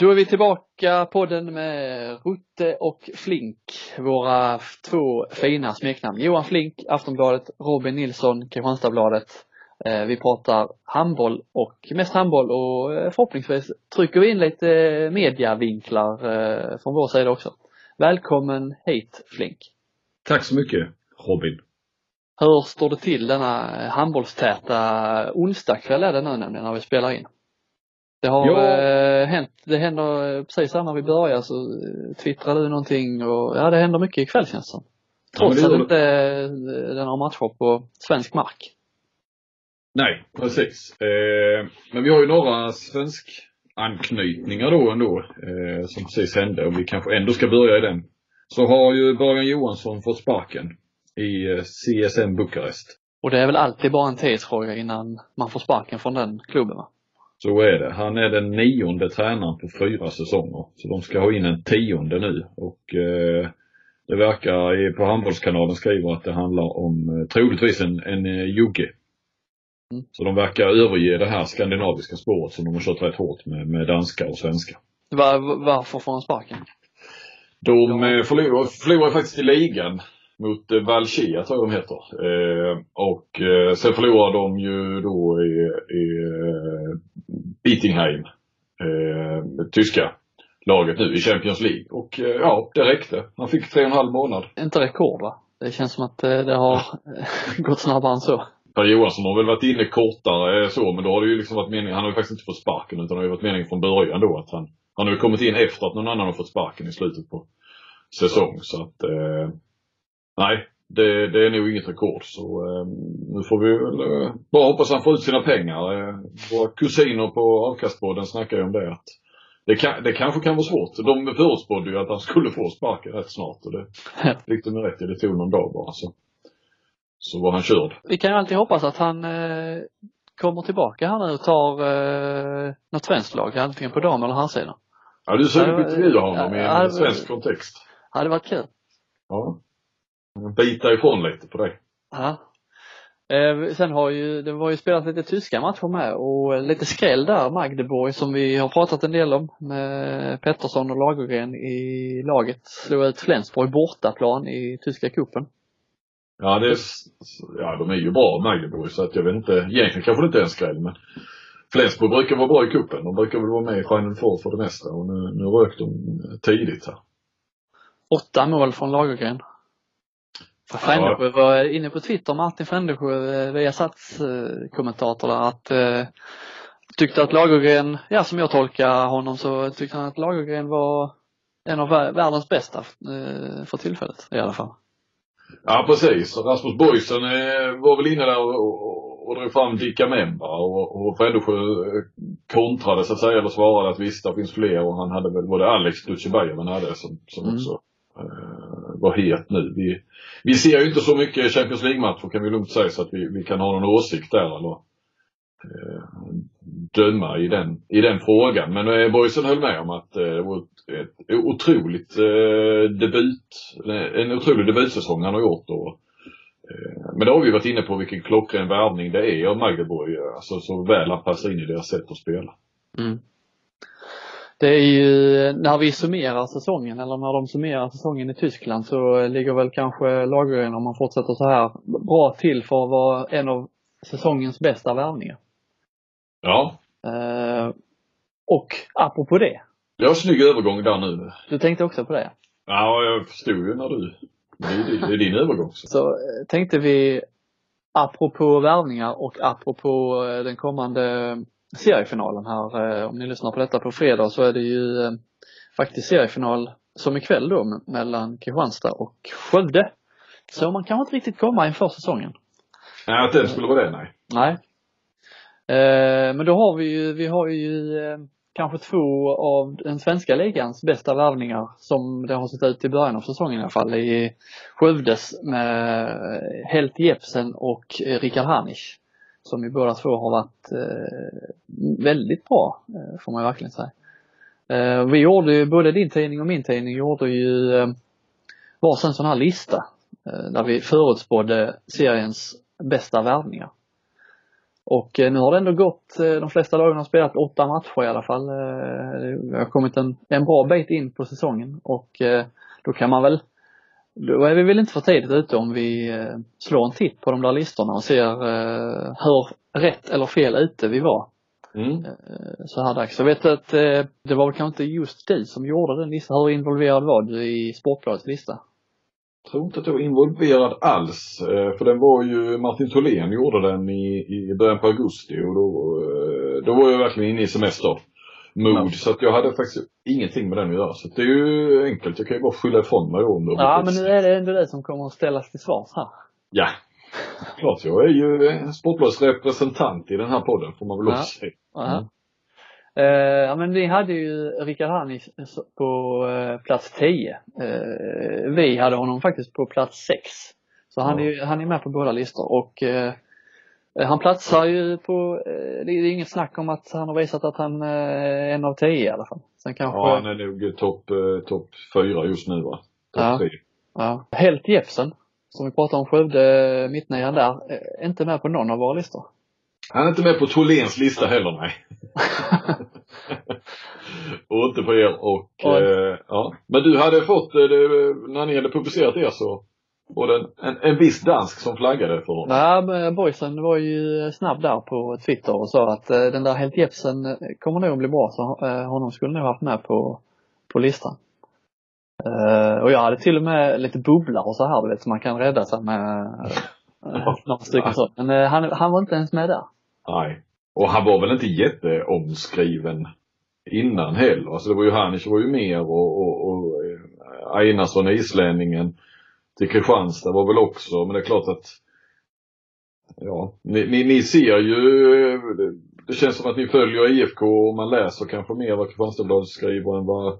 Då är vi tillbaka på den med Rutte och Flink, våra två fina smeknamn. Johan Flink, Aftonbladet, Robin Nilsson, Kristianstadsbladet. Eh, vi pratar handboll och mest handboll och eh, förhoppningsvis trycker vi in lite mediavinklar eh, från vår sida också. Välkommen hit Flink! Tack så mycket Robin! Hur står det till denna handbollstäta onsdagkväll är det nu nämligen när vi spelar in? Det har ja. eh, hänt, det händer eh, precis när vi börjar så eh, twittrar du någonting och ja det händer mycket ikväll känns det som. Trots ja, det att inte eh, den har matcher på svensk mark. Nej, precis. Eh, men vi har ju några svensk anknytningar då ändå eh, som precis hände och vi kanske ändå ska börja i den. Så har ju Början Johansson fått sparken i CSN Bukarest. Och det är väl alltid bara en tidsfråga innan man får sparken från den klubben va? Så är det. Han är den nionde tränaren på fyra säsonger. Så de ska ha in en tionde nu och eh, det verkar på Handbollskanalen skriver att det handlar om eh, troligtvis en, en eh, jugge. Mm. Så de verkar överge det här skandinaviska spåret som de har kört rätt hårt med, med danska och svenska. Var, varför får han sparken? De ja. förlorade, förlorade faktiskt i ligan mot eh, Valchia tror jag de heter. Eh, och eh, sen förlorade de ju då i, i Bittingheim, eh, tyska laget nu i Champions League. Och ja, det räckte. Han fick tre och en halv månad. Inte rekord va? Det känns som att det har gått snabbare än så. Per Johansson har väl varit inne kortare så, men då har det ju liksom varit meningen, han har ju faktiskt inte fått sparken utan det har ju varit meningen från början då att han, han har ju kommit in efter att någon annan har fått sparken i slutet på säsong så att eh, nej, det, det, är nog inget rekord. Så eh, nu får vi väl eh, bara hoppas han får ut sina pengar. Eh, våra kusiner på avkastbåden snackar ju om det. Att det, kan, det kanske kan vara svårt. De förutspådde ju att han skulle få sparken rätt snart och det fick de rätt i. Det tog någon dag bara. Så, så var han körd. Vi kan ju alltid hoppas att han eh, kommer tillbaka här nu och tar eh, något svenskt lag, antingen på dam eller herrsidan. Ja, du på att intervjua honom i en svensk kontext? Hade varit kul. Ja bita ifrån lite på det. Ja. Eh, sen har ju, det var ju spelat lite tyska matcher med och lite skräll där, Magdeborg som vi har pratat en del om med Pettersson och Lagergren i laget. Slog ut Flensburg bortaplan i tyska kuppen. Ja, det är, ja de är ju bra Magdeborg så att jag vet inte, egentligen kanske det inte är en skräll men Flensburg brukar vara bra i kuppen. De brukar väl vara med i Final Four för det mesta och nu, nu rök de tidigt här. Åtta mål från Lagergren. Frändesjö ja. var inne på Twitter, Martin Frändesjö, eh, Viasats eh, kommentator där, att eh, tyckte att Lagergren, ja som jag tolkar honom så tyckte han att Lagergren var en av världens bästa eh, för tillfället i alla fall. Ja precis, Rasmus Boysen eh, var väl inne där och, och, och drog fram Dicka Memba och, och Frändesjö eh, kontrade så att säga, eller svarade att visst det finns fler och han hade väl, det Alex Dutjebajev hade som, som mm. också eh, var het nu. Vi, vi ser ju inte så mycket Champions League-matcher kan vi lugnt säga så att vi, vi kan ha någon åsikt där eller eh, döma i den, i den frågan. Men eh, Boysen höll med om att eh, det var ett, ett otroligt eh, debut, en otrolig debutsäsong han har gjort. Och, eh, men det har vi varit inne på vilken klockren värvning det är av Magdeborg. Eh, alltså så väl han passar in i deras sätt att spela. Mm. Det är ju när vi summerar säsongen eller när de summerar säsongen i Tyskland så ligger väl kanske Lagergren om man fortsätter så här bra till för att vara en av säsongens bästa värvningar. Ja. Eh, och apropå det. Ja, snygg övergång där nu. Du tänkte också på det? Ja, jag förstod ju när du, det är, det är din övergång. Så. så eh, tänkte vi apropå värvningar och apropå eh, den kommande seriefinalen här. Eh, om ni lyssnar på detta på fredag så är det ju eh, faktiskt seriefinal som ikväll då mellan Kristianstad och Skövde. Så man kan inte riktigt komma inför säsongen. Nej, att det skulle vara det, nej. Nej. Eh, men då har vi ju, vi har ju kanske två av den svenska ligans bästa värvningar som det har sett ut i början av säsongen i alla fall i Skövdes med Helt Jepsen och Rickard Hanich som ju båda två har varit eh, väldigt bra, eh, får man verkligen säga. Eh, vi gjorde ju, både din tidning och min tidning gjorde ju eh, varsin sån här lista eh, där vi förutspådde seriens bästa värvningar. Och eh, nu har det ändå gått, eh, de flesta lagen har spelat åtta matcher i alla fall. Eh, har kommit en, en bra bit in på säsongen och eh, då kan man väl, då är vi väl inte för tidigt ute om vi eh, slår en titt på de där listorna och ser eh, hur rätt eller fel ute vi var Mm. eh, så här dags. Jag vet att det var väl kanske inte just du som gjorde den listan. Hur involverad var du i Sportbladets lista? Jag tror inte att jag var involverad alls. För den var ju, Martin Tholén gjorde den i, i början på augusti och då, då var jag verkligen inne i semester. Mood, så att jag hade faktiskt ingenting med den att göra. Så att det är ju enkelt. Jag kan ju bara skylla ifrån mig om det Ja, men nu är det ändå du som kommer att ställas till svars här. Ja. Klart, jag är ju Sportbladets representant i den här podden får man väl också säga. Mm. Eh, ja men vi hade ju Rickard Hannis på eh, plats 10. Eh, vi hade honom faktiskt på plats 6. Så han, är, han är med på båda listor och han platsar ju på, eh, det är inget snack om att han har visat att han eh, är en av 10 i alla fall. Sen kanske, Ja, han är nog topp eh, top fyra just nu va? Topp Ja. tre. ja. Helt Jepsen, som vi pratade om Skövde, mittnian där, eh, är inte med på någon av våra listor. Han är inte med på Tholéns lista heller nej. och inte på er och, Och- eh, ja. Men du hade fått, eh, det, när ni hade publicerat er så var det en, en, viss dansk som flaggade för honom. Ja, boysen var ju snabb där på Twitter och sa att eh, den där Helt Jepsen eh, kommer nog bli bra så eh, honom skulle nog haft med på, på listan. Och jag hade till och med lite bubblar och så här du vet så man kan rädda sig med eh, några stycken så. Men han, han var inte ens med där. Nej. Och han var väl inte jätteomskriven innan heller. Alltså det var ju Hannes var ju mer och, och, och Einarsson, islänningen till Kristianstad var väl också, men det är klart att Ja, ni, ni, ni ser ju, det, känns som att ni följer IFK och man läser kanske mer vad Kristianstadsbladet skriver än vad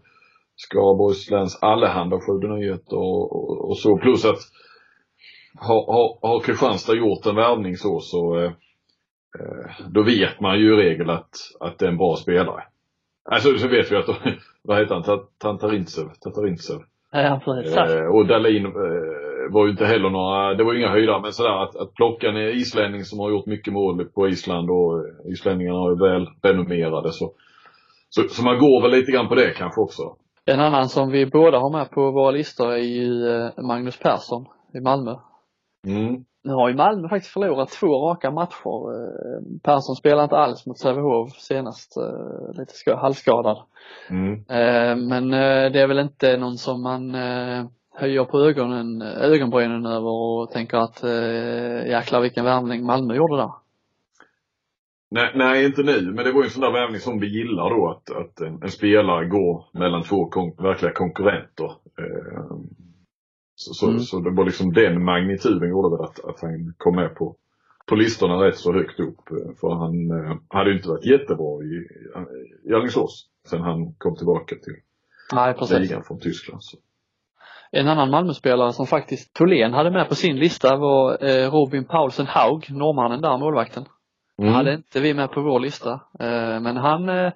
Skaraborgs läns Allehanda Skövde Nyheter och, och, och så. Plus att har, har, har Kristianstad gjort en värvning så, så eh, eh, då vet man ju i regel att, att det är en bra spelare. Alltså så vet vi att, vad heter han, Tantarintsev? Tantarintsev, Tatarintsev. Ja, precis. Eh, och Dahlin eh, var ju inte heller några, det var ju inga höjdare, men sådär att, att plocka en islänning som har gjort mycket mål på Island och islänningarna är väl renommerade så, så, så man går väl lite grann på det kanske också. En annan som vi båda har med på våra listor är ju eh, Magnus Persson i Malmö. Mm. Nu har ju Malmö faktiskt förlorat två raka matcher. Eh, Persson spelade inte alls mot Sävehof senast, eh, lite ska- halvskadad. Mm. Eh, Men det är väl inte någon som man höjer på ögonen, ögonbrynen över och tänker att jäklar vilken värvning Malmö gjorde där. Nej, nej, inte nu, men det var ju en sån där värvning som vi gillar då att, att en, en spelare går mellan två kon verkliga konkurrenter. Eh, så, så, Mm. så det var liksom den magnituden gjorde väl att, att han kom med på, på listorna rätt så högt upp. För han eh, hade ju inte varit jättebra i, i Alingsås sen han kom tillbaka till Nej, ligan från Tyskland. Så. En annan Malmöspelare som faktiskt Tholén hade med på sin lista var eh, Robin Paulsen Haug, norrmannen där, målvakten. Mm. hade inte vi med på vår lista. Eh, Men han, eh,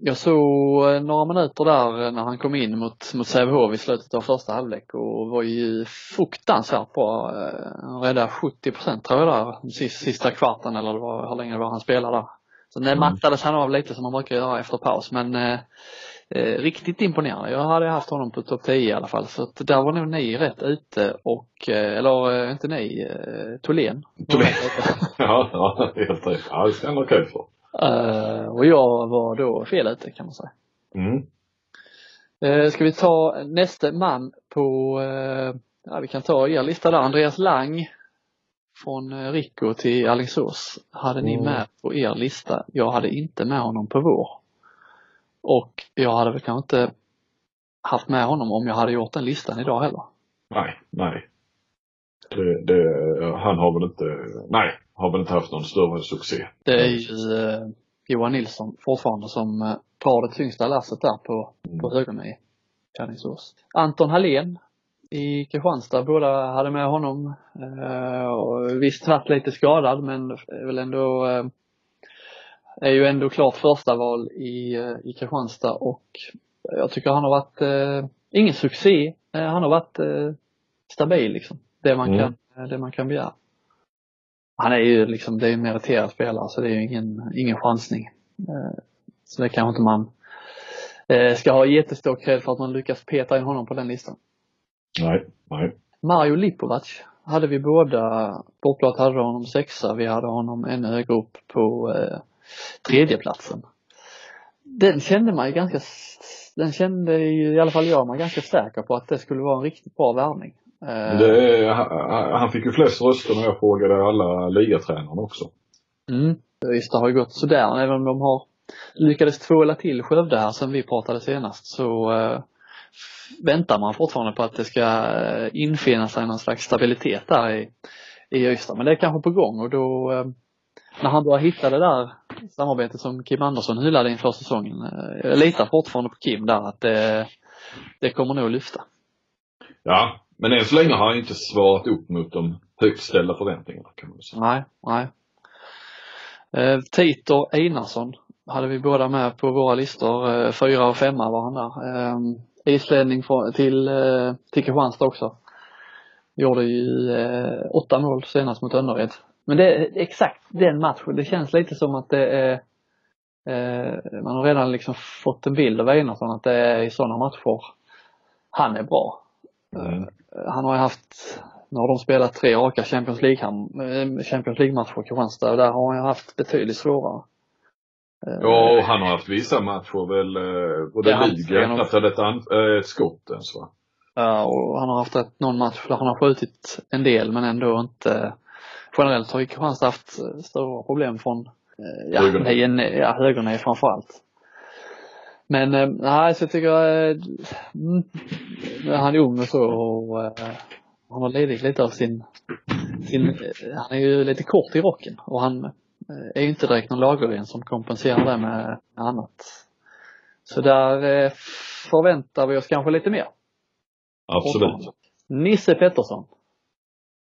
jag såg eh, några minuter där när han kom in mot, mot Sävehof i slutet av första halvlek och var ju fruktansvärt bra. Eh, Han räddade 70 procent tror jag där, sista, kvarten eller det var, hur länge det var han spelade där. Sen mm. mattades han av lite som man brukar göra efter paus men eh, eh, riktigt imponerande. Jag hade haft honom på topp 10 i alla fall så att där var nog ni rätt ute och, eh, eller eh, inte ni, eh, Tholén. Tholén. ja, ja, helt rätt. Ja, det ska han ha kul för. Eh, och jag var då fel ute kan man säga. Mm. Uh, ska vi ta nästa man på, uh, ja vi kan ta er lista där, Andreas Lang från uh, Rico till Alingsås. Hade ni Mm. med på er lista? Jag hade inte med honom på vår. Och jag hade väl kanske inte haft med honom om jag hade gjort den listan idag heller. Nej, nej. Det, det, han har väl inte, nej, har väl inte haft någon större succé. Det är ju uh, Johan Nilsson fortfarande som uh, drar det tyngsta lasset där på, på högerna i Alingsås. Anton Hallén i Kristianstad, båda hade med honom. Uh, och visst varit lite skadad men är väl ändå uh, är ju ändå klart första val i, uh, i Kristianstad och jag tycker han har varit, uh, ingen succé, han har varit stabil liksom. Det man, Mm. kan, det man kan begära. Han är ju liksom, det är en meriterad spelare så det är ju ingen, ingen chansning. Eh, så det kanske inte man eh, ska ha jättestor cred för att man lyckas peta in honom på den listan. Nej, nej. Mario Lipovac hade vi båda, Sportbladet hade honom sexa, vi hade honom ännu högre upp på eh, tredjeplatsen. Den kände man ju ganska, den kände ju, i alla fall jag mig ganska säker på att det skulle vara en riktigt bra värvning. Eh, det, han fick ju flest röster när jag frågade alla ligatränarna också. Mm. Det har ju gått sådär, även om de har lyckades tvåla till Skövde här sen vi pratade senast så eh, väntar man fortfarande på att det ska eh, infinna sig någon slags stabilitet där i, i Ystad. Men det är kanske på gång och då eh, när han börjar hitta det där samarbetet som Kim Andersson hyllade inför säsongen. Jag litar fortfarande på Kim där att det, det kommer nog lyfta. Ja, men än så länge har han inte svarat upp mot de högt ställda förväntningarna kan man säga. Nej, nej. Eh, Tito Einarsson hade vi båda med på våra listor. Eh, fyra och femma var han där. Eh, islänning till, eh, till Kristianstad också. Gjorde ju eh, åtta mål senast mot Önnered. Men det är exakt den matchen. Det känns lite som att det är eh, man har redan liksom fått en bild av Einarsson att det är i sådana matcher han är bra. Mm. Han har ju haft, nu har de spelat tre raka Champions League, eh, Champions League-matcher Kristianstad och där har han haft betydligt svårare. Ja, och han har haft vissa matcher väl, både ja, ligan, knappt hade ett, ett skott ens va? Ja, och han har haft ett, någon match där han har skjutit en del men ändå inte generellt har ju Kristianstad haft stora problem från ja, högernej, ja, högernej framförallt. Men eh, nej, så jag tycker, mm, han är ung och så och eh, han har lidit lite av sin, sin, han är ju lite kort i rocken och han är ju inte direkt någon lagerren som kompenserar det med, med annat. Så där förväntar vi oss kanske lite mer. Absolut. Nisse Pettersson.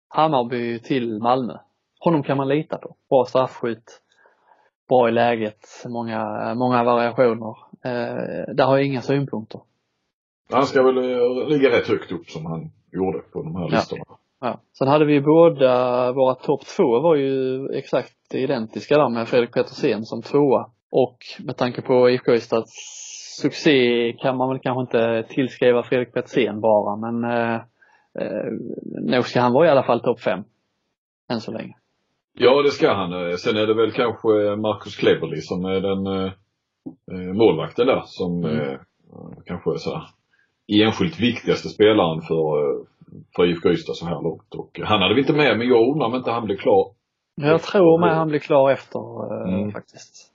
Hammarby till Malmö. Honom kan man lita på. Bra straffskytt, bra i läget, många, många variationer. Eh, där har jag inga synpunkter. Han ska väl eh, ligga rätt högt upp som han gjorde på de här listorna. Ja. ja. Sen hade vi båda, våra topp två var ju exakt identiska där med Fredrik Petersen som tvåa. Och med tanke på IFK Ystads succé kan man väl kanske inte tillskriva Fredrik Petersen bara men eh, eh, nog ska han vara i alla fall topp fem. Än så länge. Ja, det ska han. Sen är det väl kanske Marcus Kleberli som är den eh, eh målvakten där som mm. eh, kanske är så här, enskilt viktigaste spelaren för, eh, för IFK Ystad så här långt. Och han hade vi inte med, men jag undrar om inte han blir klar. Jag tror med han blir klar efter eh, mm. faktiskt.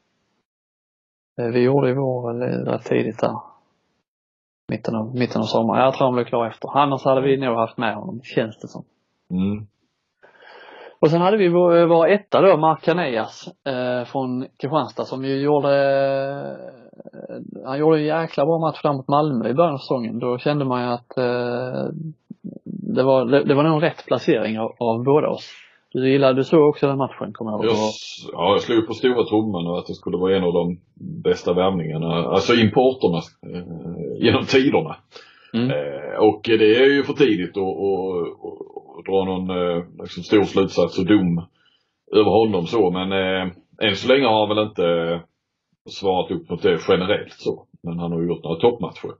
Vi gjorde ju vår rätt tidigt där. Mitten av, mitten av sommaren. Jag tror han blir klar efter. Annars hade vi nog haft med honom, känns det som. Mm. Och sen hade vi vår, vår etta då, Mark Canellas eh, från Kristianstad som ju gjorde, eh, han gjorde en jäkla bra match där mot Malmö i början av säsongen. Då kände man ju att eh, det var, det, det var nog rätt placering av, av båda oss. Du gillade, du såg också den matchen kommer jag ihåg? ja, jag slog på stora trumman och att det skulle vara en av de bästa värvningarna, alltså importerna eh, genom tiderna. Mm. Eh, och det är ju för tidigt att dra någon eh, liksom stor slutsats och dom över honom så men eh, än så länge har han väl inte svarat upp mot det generellt så. Men han har ju gjort några toppmatcher.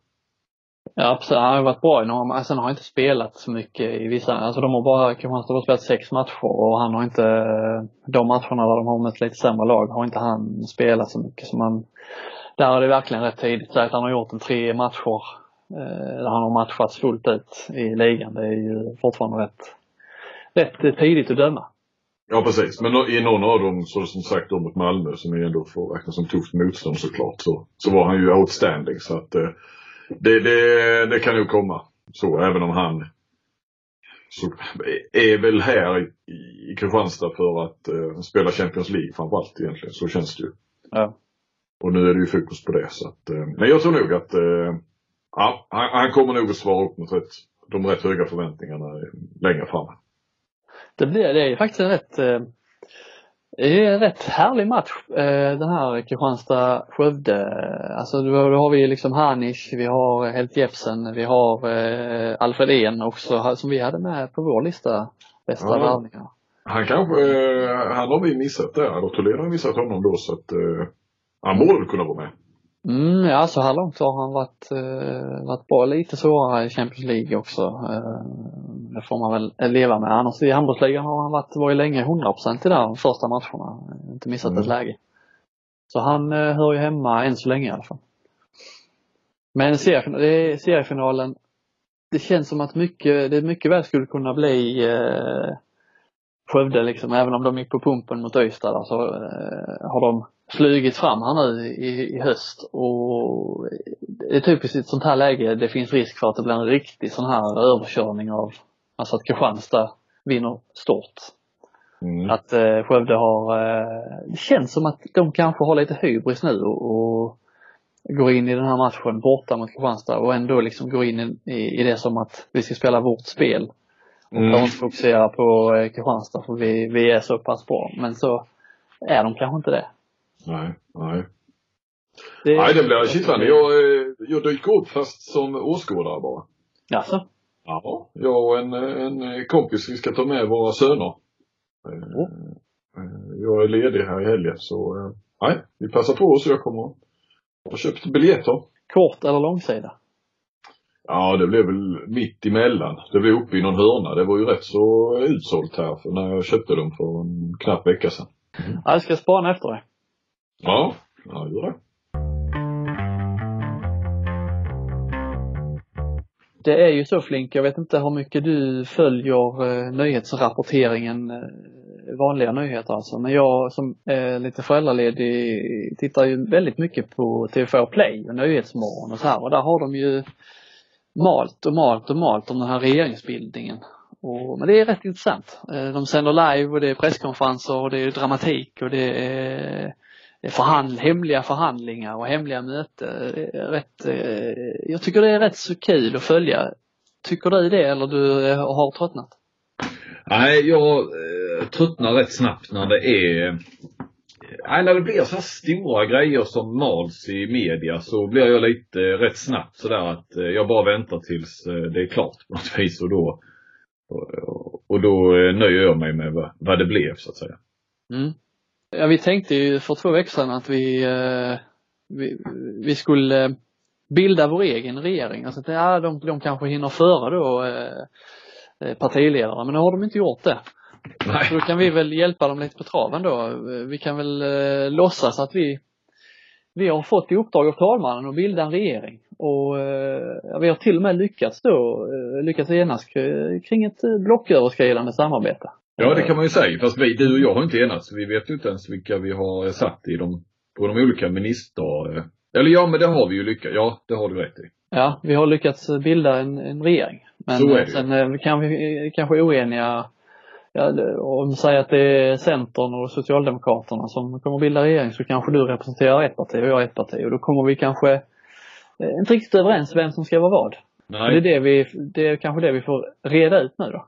Ja absolut, han har ju varit bra i några, alltså, sen har han inte spelat så mycket i vissa, alltså de har bara, Kristianstad har spelat sex matcher och han har inte, de matcherna där de har mött lite sämre lag har inte han spelat så mycket så man, där är det verkligen rätt tidigt. Så att han har gjort en tre matcher där han har matchats fullt ut i ligan. Det är ju fortfarande rätt, rätt tidigt att döma. Ja precis, men i någon av dem, så som sagt då mot Malmö som är ändå får räknas som tufft motstånd såklart, så, så var han ju outstanding. Så att eh, det, det, det kan nog komma så, även om han så är väl här i, i Kristianstad för att eh, spela Champions League framförallt egentligen. Så känns det ju. Ja. Och nu är det ju fokus på det så att, eh, men jag tror nog att eh, Ja, han, han kommer nog att svara upp mot rätt, de rätt höga förväntningarna längre fram. Det blir, det är faktiskt en rätt eh, det är en rätt härlig match eh, den här Kristianstad-Skövde. Alltså då, har vi liksom Hanish, vi har Helt Jepsen, vi har eh, Alfred En också som vi hade med på vår lista bästa ja. värvningar. Han kanske, han har vi missat där. Adotolén har missat honom då så att han borde kunna vara med. Mm, ja, så här långt har han varit, eh, varit bra. Lite svårare i Champions League också. Eh, det får man väl leva med. Annars i handbollsligan har han varit, var ju länge 100% i de första matcherna. Inte missat mm. ett läge. Så han eh, hör ju hemma än så länge i alla fall. Men seriefinalen, det känns som att mycket, det mycket väl skulle kunna bli eh, Skövde liksom, även om de gick på pumpen mot Ystad så eh, har de flugit fram här nu i, i höst och det är typiskt i ett sånt här läge det finns risk för att det blir en riktig sån här överkörning av, alltså att Kristianstad vinner stort. Mm. Att eh, Skövde har, eh, det känns som att de kanske har lite hybris nu och, och går in i den här matchen borta mot Kristianstad och ändå liksom går in i, i det som att vi ska spela vårt spel. Och mm. inte fokusera på eh, Kristianstad för vi, vi är så pass bra. Men så är de kanske inte det. Nej, nej. Det, nej, det blir kittlande. Jag, eh, jag dyker upp fast som åskådare bara. Jaså? Ja, jag och en, en kompis, vi ska ta med våra söner. Oh. Jag är ledig här i helgen så, nej, vi passar på oss. Jag kommer och köpt biljetter. Kort eller långsida? Ja, det blev väl mitt emellan. Det var uppe i någon hörna. Det var ju rätt så utsålt här för när jag köpte dem för en knapp vecka sedan. Mm. Ja, jag ska spana efter dig. Ja, ja gör det. Det är ju så Flink, jag vet inte hur mycket du följer eh, nyhetsrapporteringen eh, vanliga nyheter alltså. Men jag som är lite föräldraledig tittar ju väldigt mycket på TV4 Play och Nyhetsmorgon och så här och där har de ju malt och malt och malt om den här regeringsbildningen. Och, men det är rätt intressant. Eh, de sänder live och det är presskonferenser och det är dramatik och det är förhandl hemliga förhandlingar och hemliga möten. Rätt, eh, jag tycker det är rätt så kul att följa. Tycker du det eller du eh, har tröttnat? Nej, jag tröttnar rätt snabbt när det är Nej, när det blir så här stora grejer som mals i media så blir jag lite rätt snabbt sådär att eh, jag bara väntar tills eh, det är klart på något vis och då och då eh, nöjer jag mig med vad det blev så att säga. Mm. Ja, vi tänkte ju för två veckor sedan att vi, vi, vi skulle bilda vår egen regering. Alltså ja, de, de kanske hinner före då partiledarna men nu har de inte gjort det. Nej. Så då kan vi väl hjälpa dem lite på traven då. Vi kan väl eh, låtsas att vi, vi har fått i uppdrag av talmannen att bilda en regering. Och eh, vi har till och med lyckats då, eh, lyckats enas kring ett blocköverskridande samarbete. Ja det kan man ju säga, fast vi, du och jag har inte enats. Vi vet ju inte ens vilka vi har satt i de, på de olika minister... Eh, eller ja men det har vi ju lyckats, ja det har du rätt i. Ja, vi har lyckats bilda en, en regering. Men Så är det. sen eh, kan vi kanske oeniga ja, om du säger att det är Centern och Socialdemokraterna som kommer att bilda regering så kanske du representerar ett parti och jag ett parti och då kommer vi kanske eh, inte riktigt överens vem som ska vara vad. Nej. Det är det vi, det är kanske det vi får reda ut nu då.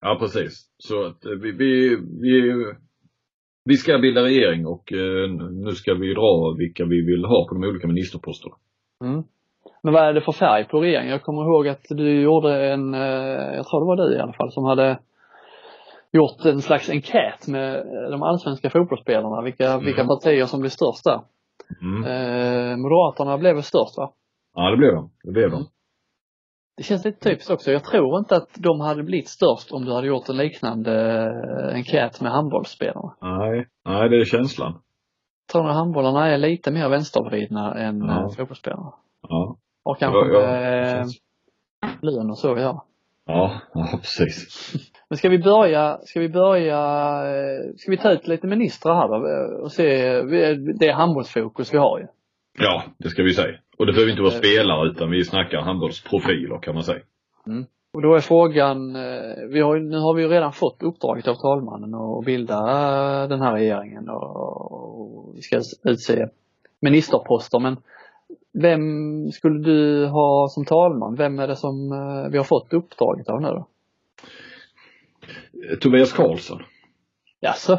Ja precis. Så att eh, vi, vi, vi, vi ska bilda regering och eh, nu ska vi dra vilka vi vill ha på de olika ministerposterna. Mm. Men vad är det för färg på regeringen? Jag kommer ihåg att du gjorde en, jag tror det var du i alla fall, som hade gjort en slags enkät med de allsvenska fotbollsspelarna, vilka, mm. vilka partier som blir störst där. Mm. Eh, Moderaterna blev väl störst va? Ja det blev de, det blev de. Mm. Det känns lite typiskt också. Jag tror inte att de hade blivit störst om du hade gjort en liknande eh, enkät med handbollsspelarna. Nej, nej det är känslan. Jag tror att handbollarna är lite mer vänstervridna än ja. Eh, fotbollsspelarna. Ja. Och kanske ja, ja, lön och så göra. Ja, ja precis. Men ska vi börja, ska vi börja, eh, ska vi ta ut lite ministrar här då och se, det är handbollsfokus vi har ju. Ja, det ska vi säga. Och det behöver inte vara spelare utan vi snackar handbollsprofiler kan man säga. Mm. Och då är frågan, eh, vi har, nu har vi ju redan fått uppdraget av talmannen att bilda eh, den här regeringen och vi ska utse ministerposter men vem skulle du ha som talman? Vem är det som vi har fått uppdraget av nu då? Tobias Karlsson. Jaså?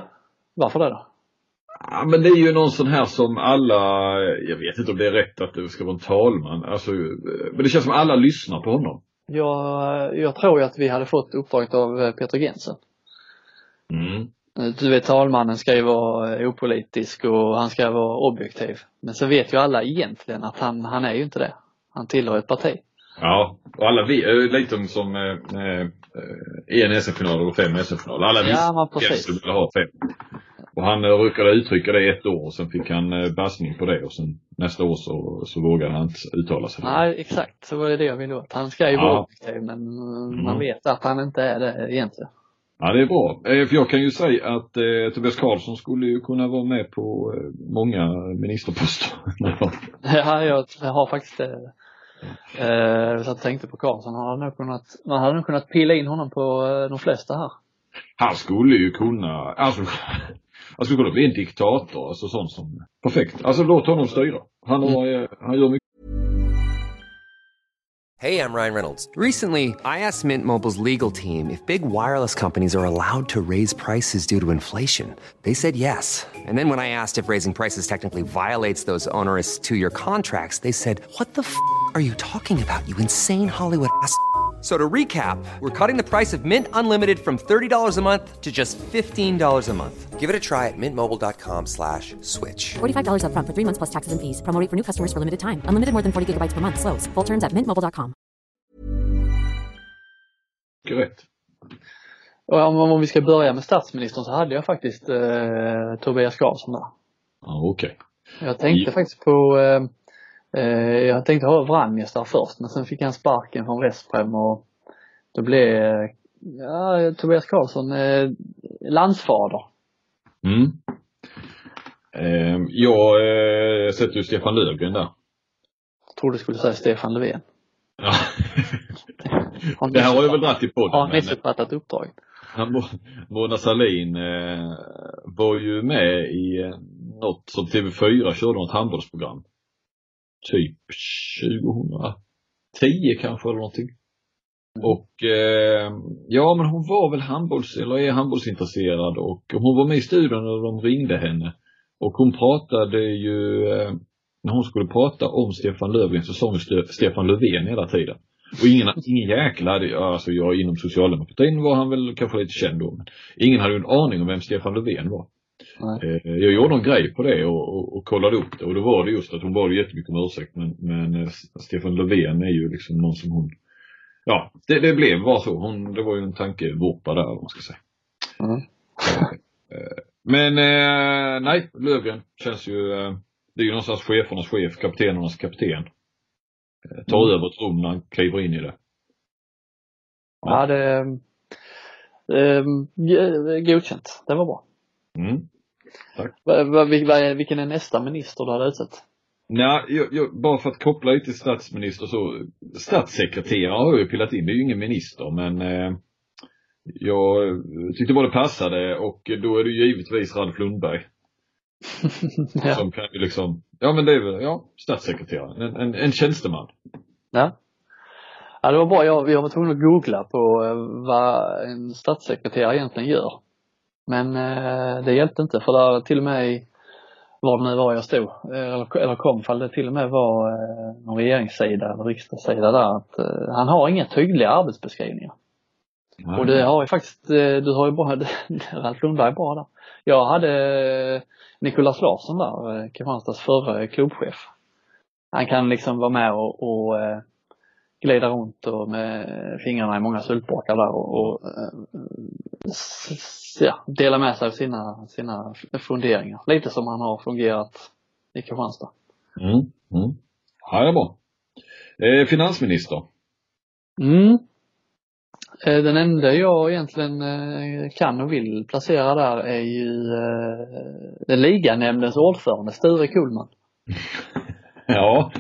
Varför det då? Ja, men det är ju någon sån här som alla, jag vet inte om det är rätt att det ska vara en talman, alltså, men det känns som alla lyssnar på honom. Jag, jag tror ju att vi hade fått uppdraget av Peter Gensen. Mm. Du vet talmannen ska ju vara eh, opolitisk och han ska vara objektiv. Men så vet ju alla egentligen att han, han är ju inte det. Han tillhör ett parti. Ja, och alla vi, eh, lite som eh, eh, en SM-final och fem SM-finaler. Alla visste Ja, men att skulle vilja ha fem. Och han eh, råkade uttrycka det ett år och sen fick han eh, bassning på det och sen nästa år så, så vågade han inte uttala sig. Nej, exakt. Så var det det jag ville åt. Han ska ju Ja. vara objektiv men eh, man Mm. vet att han inte är det egentligen. Ja, det är bra. Eh, För jag kan ju säga att eh, Tobias Karlsson skulle ju kunna vara med på eh, många ministerposter. Ja, jag, jag har faktiskt eh, eh, så jag tänkte på Karlsson. Han hade nog kunnat, man hade nog kunnat pilla in honom på eh, de flesta här. Han skulle ju kunna, alltså, han skulle kunna bli en diktator, alltså sånt som, perfekt. Alltså låt honom styra. Han, har, eh, han gör mycket Hey, I'm Ryan Reynolds. Recently, I asked Mint Mobile's legal team if big wireless companies are allowed to raise prices due to inflation. They said yes. And then when I asked if raising prices technically violates those onerous two year contracts, they said, What the f are you talking about, you insane Hollywood ass? F- So to recap, we're cutting the price of Mint Unlimited from $30 a month to just $15 a month. Give it a try at mintmobile.com slash switch. $45 upfront for three months plus taxes and fees. Promo for new customers for limited time. Unlimited more than 40 gigabytes per month. Slows. Full terms at mintmobile.com. rätt. Och om, om vi ska börja med statsministern så hade jag faktiskt eh, Tobias Karlsson där. Ja, okej. Jag tänkte Ja. faktiskt på eh, jag tänkte ha Vranjes där först men sen fick han sparken från Vesprem och då blev eh, ja, Tobias Karlsson eh, landsfader. Mm. Eh, jag eh, sätter ju Stefan Löfgren där. Trodde du skulle säga Stefan Löfven. Ja. Det här har jag väl dragit i podden. Har men- missuppfattat uppdraget. Han, Mo- Mona Sahlin eh, var ju med i eh, något som TV4 körde något handbollsprogram. Typ 2010 kanske eller någonting. Och eh, ja men hon var väl handbolls, eller är handbollsintresserad och hon var med i studion och de ringde henne. Och hon pratade ju, eh, när hon skulle prata om Stefan Löfven så sa hon Ste- Stefan Löfven hela tiden. Och ingen, ingen jäkla, alltså jag inom socialdemokratin var han väl kanske lite känd då. Men ingen hade ju en aning om vem Stefan Löfven var. Nej. Eh, Jag gjorde en grej på det och, och, och kollade upp det och då var det just att hon bad jättemycket om ursäkt men, men eh, Stefan Löfven är ju liksom någon som hon Ja, det, det blev bara så. Hon, det var ju en tankevurpa där om man ska säga. Mm. Eh, Men eh, nej, Löfgren känns ju, eh, det är ju någonstans chefernas chef, kaptenernas kapten. Eh, tar Mm. över ett rum när han kliver in i det. Ja, det eh, godkänt. Det var bra. Mm. Va, va, va, vilken är nästa minister du hade utsett? Nej, jag, jag, bara för att koppla lite till statsminister så, statssekreterare har jag ju pillat in, det är ju ingen minister men eh, jag tyckte bara det passade och då är det ju givetvis Ralf Lundberg ja. som kan ju liksom, ja men det är väl, ja, statssekreterare, en, en, en tjänsteman. ja. Ja, det var bra. Jag, jag var tvungen att googla på eh, vad en statssekreterare egentligen gör. Men eh, det hjälpte inte för där till och med var det nu var jag stod, eh, eller, eller kom, fall det till och med var eh, någon regeringssida eller riksdagssida där att eh, han har inga tydliga arbetsbeskrivningar. Och det har ju faktiskt, eh, du har ju bra, Ralf Lundberg bra där. Jag hade eh, Nicolas Larsson där, Kristianstads förre klubbchef. Han kan liksom vara med och, och glida runt och med fingrarna i många syltburkar där och, och eh, ja, dela med sig av sina, sina funderingar. Lite som han har fungerat i Kristianstad. Mm, mm. Ja, det är bra. Eh, finansminister. Mm. Eh, Den enda jag egentligen eh, kan och vill placera där är ju eh, den liganämndens ordförande Sture Kullman. Ja.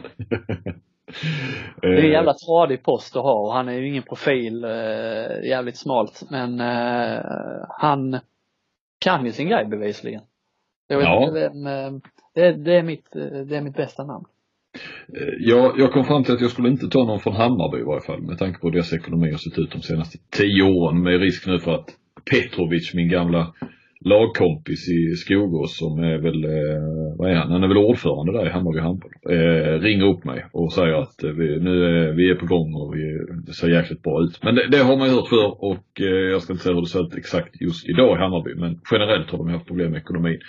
Det är en Eh, jävla tradig post att ha och han är ju ingen profil, eh, jävligt smalt men eh, han kan ju sin grej bevisligen. Ja. vem, det, det, är mitt, det är mitt bästa namn. Jag, jag kom fram till att jag skulle inte ta någon från Hammarby i varje fall med tanke på hur deras ekonomi har sett ut de senaste tio åren med risk nu för att Petrovic, min gamla lagkompis i Skogås som är väl, eh, vad är han? Han är väl ordförande där i Hammarby handboll. Eh, ringer upp mig och säger att eh, vi, nu är vi är på gång och vi, det ser jäkligt bra ut. Men det, det har man ju hört förr och eh, jag ska inte säga hur det ser ut exakt just idag i Hammarby men generellt har de haft problem med ekonomin.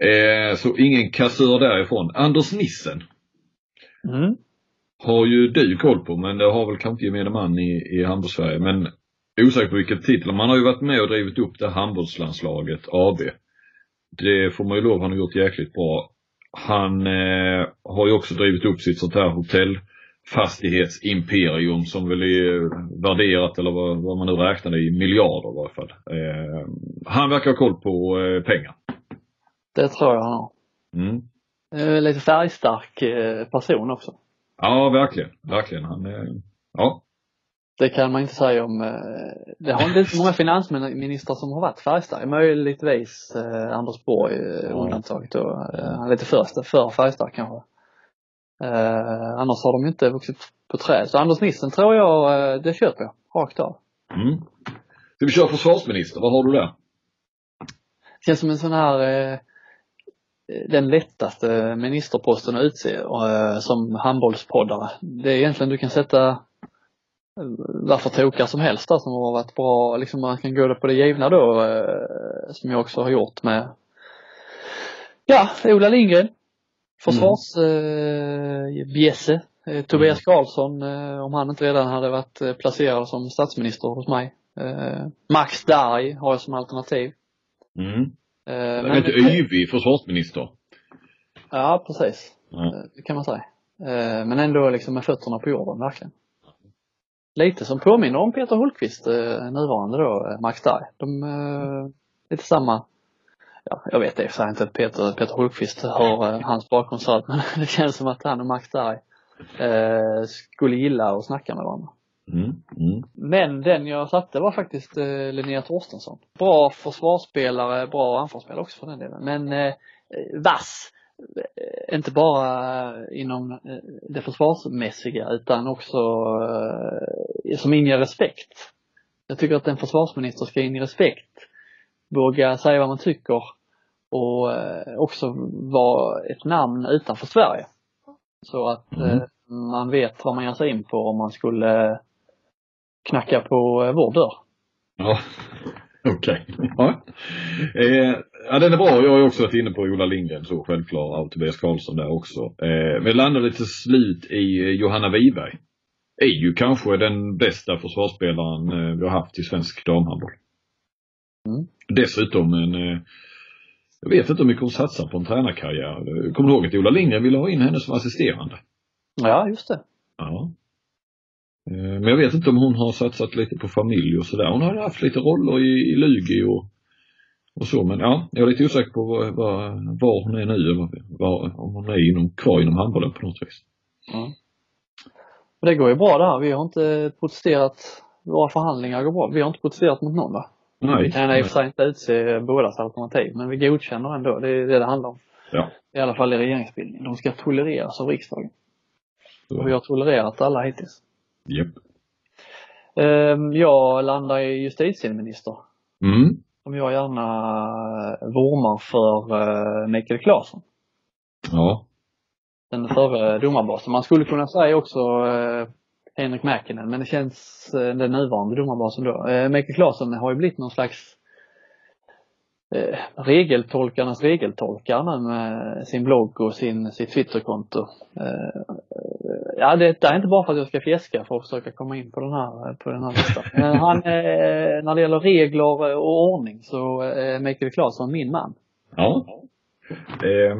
Eh, så ingen kassör därifrån. Anders Nissen Mm. har ju du koll på men det har väl kanske gemene man i, i handbollssverige. Men osäker på vilket titel. Man har ju varit med och drivit upp det handbollslandslaget AB. Det får man ju lov, han har gjort jäkligt bra. Han eh, har ju också drivit upp sitt sånt här hotellfastighetsimperium som väl är värderat eller vad, vad man nu räknar det i miljarder i varje fall. Eh, han verkar ha koll på eh, pengar. Det tror jag han har. Mm. Eh, Lite färgstark eh, person också. Ja, verkligen. Verkligen. Han är, ja. Det kan man inte säga om, eh, det har inte så många finansministrar som har varit färgstarka. Möjligtvis eh, Anders Borg eh, undantaget då. Han är lite för, för färgstark kanske. Eh, annars har de inte vuxit på träd. Så Anders Nissen tror jag, det köper jag. Rakt av. Mm. Ska vi köra försvarsminister? Vad har du där? Känns som en sån här eh, den lättaste ministerposten att utse eh, som handbollspoddare. Det är egentligen du kan sätta varför tokar som helst där som har varit bra, liksom man kan gå på det givna då eh, som jag också har gjort med ja, Ola Lindgren försvars eh, bjässe eh, Tobias Karlsson eh, om han inte redan hade varit eh, placerad som statsminister hos mig eh, Max Darg har jag som alternativ Mm. eh, Men inte yvig försvarsminister. Ja, precis. Eh, Det kan man säga. Eh, Men ändå liksom med fötterna på jorden, verkligen. Lite som påminner om Peter Hultqvist, eh, nuvarande då, eh, Max Darg. De, eh, lite samma, ja, jag vet i och inte att Peter, Peter Hultqvist har eh, hans bakgrund så att, men det känns som att han och Max Darg eh, skulle gilla att snacka med varandra. Mm. Mm. Men den jag satte var faktiskt eh, Linnea Torstensson. Bra försvarsspelare, bra anfallsspelare också för den delen. Men eh, vass. Eh, inte bara inom eh, det försvarsmässiga utan också eh, som inger respekt. Jag tycker att en försvarsminister ska inge respekt. Våga säga vad man tycker och eh, också vara ett namn utanför Sverige. Så att Mm. eh, man vet vad man ger sig in på om man skulle knacka på eh, vår dörr. Ja, okej. Ja. Eh, ja, den är bra. Jag har också varit inne på Ola Lindgren så självklart och Tobias Karlsson där också. Eh, men landade till slut i eh, Johanna Wiberg. Är ju kanske den bästa försvarsspelaren eh, vi har haft i svensk damhandboll. Mm. Dessutom en eh, jag vet inte hur mycket hon satsar på en tränarkarriär. Kommer du ihåg att Ola Lindgren ville ha in henne som assisterande? Ja, just det. Ja. Eh, Men jag vet inte om hon har satsat lite på familj och sådär. Hon har haft lite roller i, i Lugi och, och så. Men ja, jag är lite osäker på var, var, var hon är nu var, om hon är inom, kvar inom handbollen på något vis. Men det går ju bra det här. Vi har inte protesterat. Våra förhandlingar går bra. Vi har inte protesterat mot någon va? Nej. Vi kan i och för sig inte utse bådas alternativ men vi godkänner ändå. Det är det det handlar om. Ja. I alla fall i regeringsbildningen. De ska tolereras av riksdagen. Så. Och vi har tolererat alla hittills. Japp. Ehm, Jag landar i justitieminister. Mm. Som jag gärna vurmar för eh, Mikael Claesson. Ja. den förre domarbasen. Man skulle kunna säga också eh, Henrik Mäkinen, men det känns eh, den nuvarande domarbasen då. Mikael Claesson har ju blivit någon slags eh, regeltolkarnas regeltolkare nu med sin blogg och sin, sitt Twitterkonto. Eh, ja, det, det är inte bara för att jag ska fjäska för att försöka komma in på den här, på den här listan. Men han, eh, när det gäller regler och ordning så är eh, Mikael Claesson min man. Ja. Eh,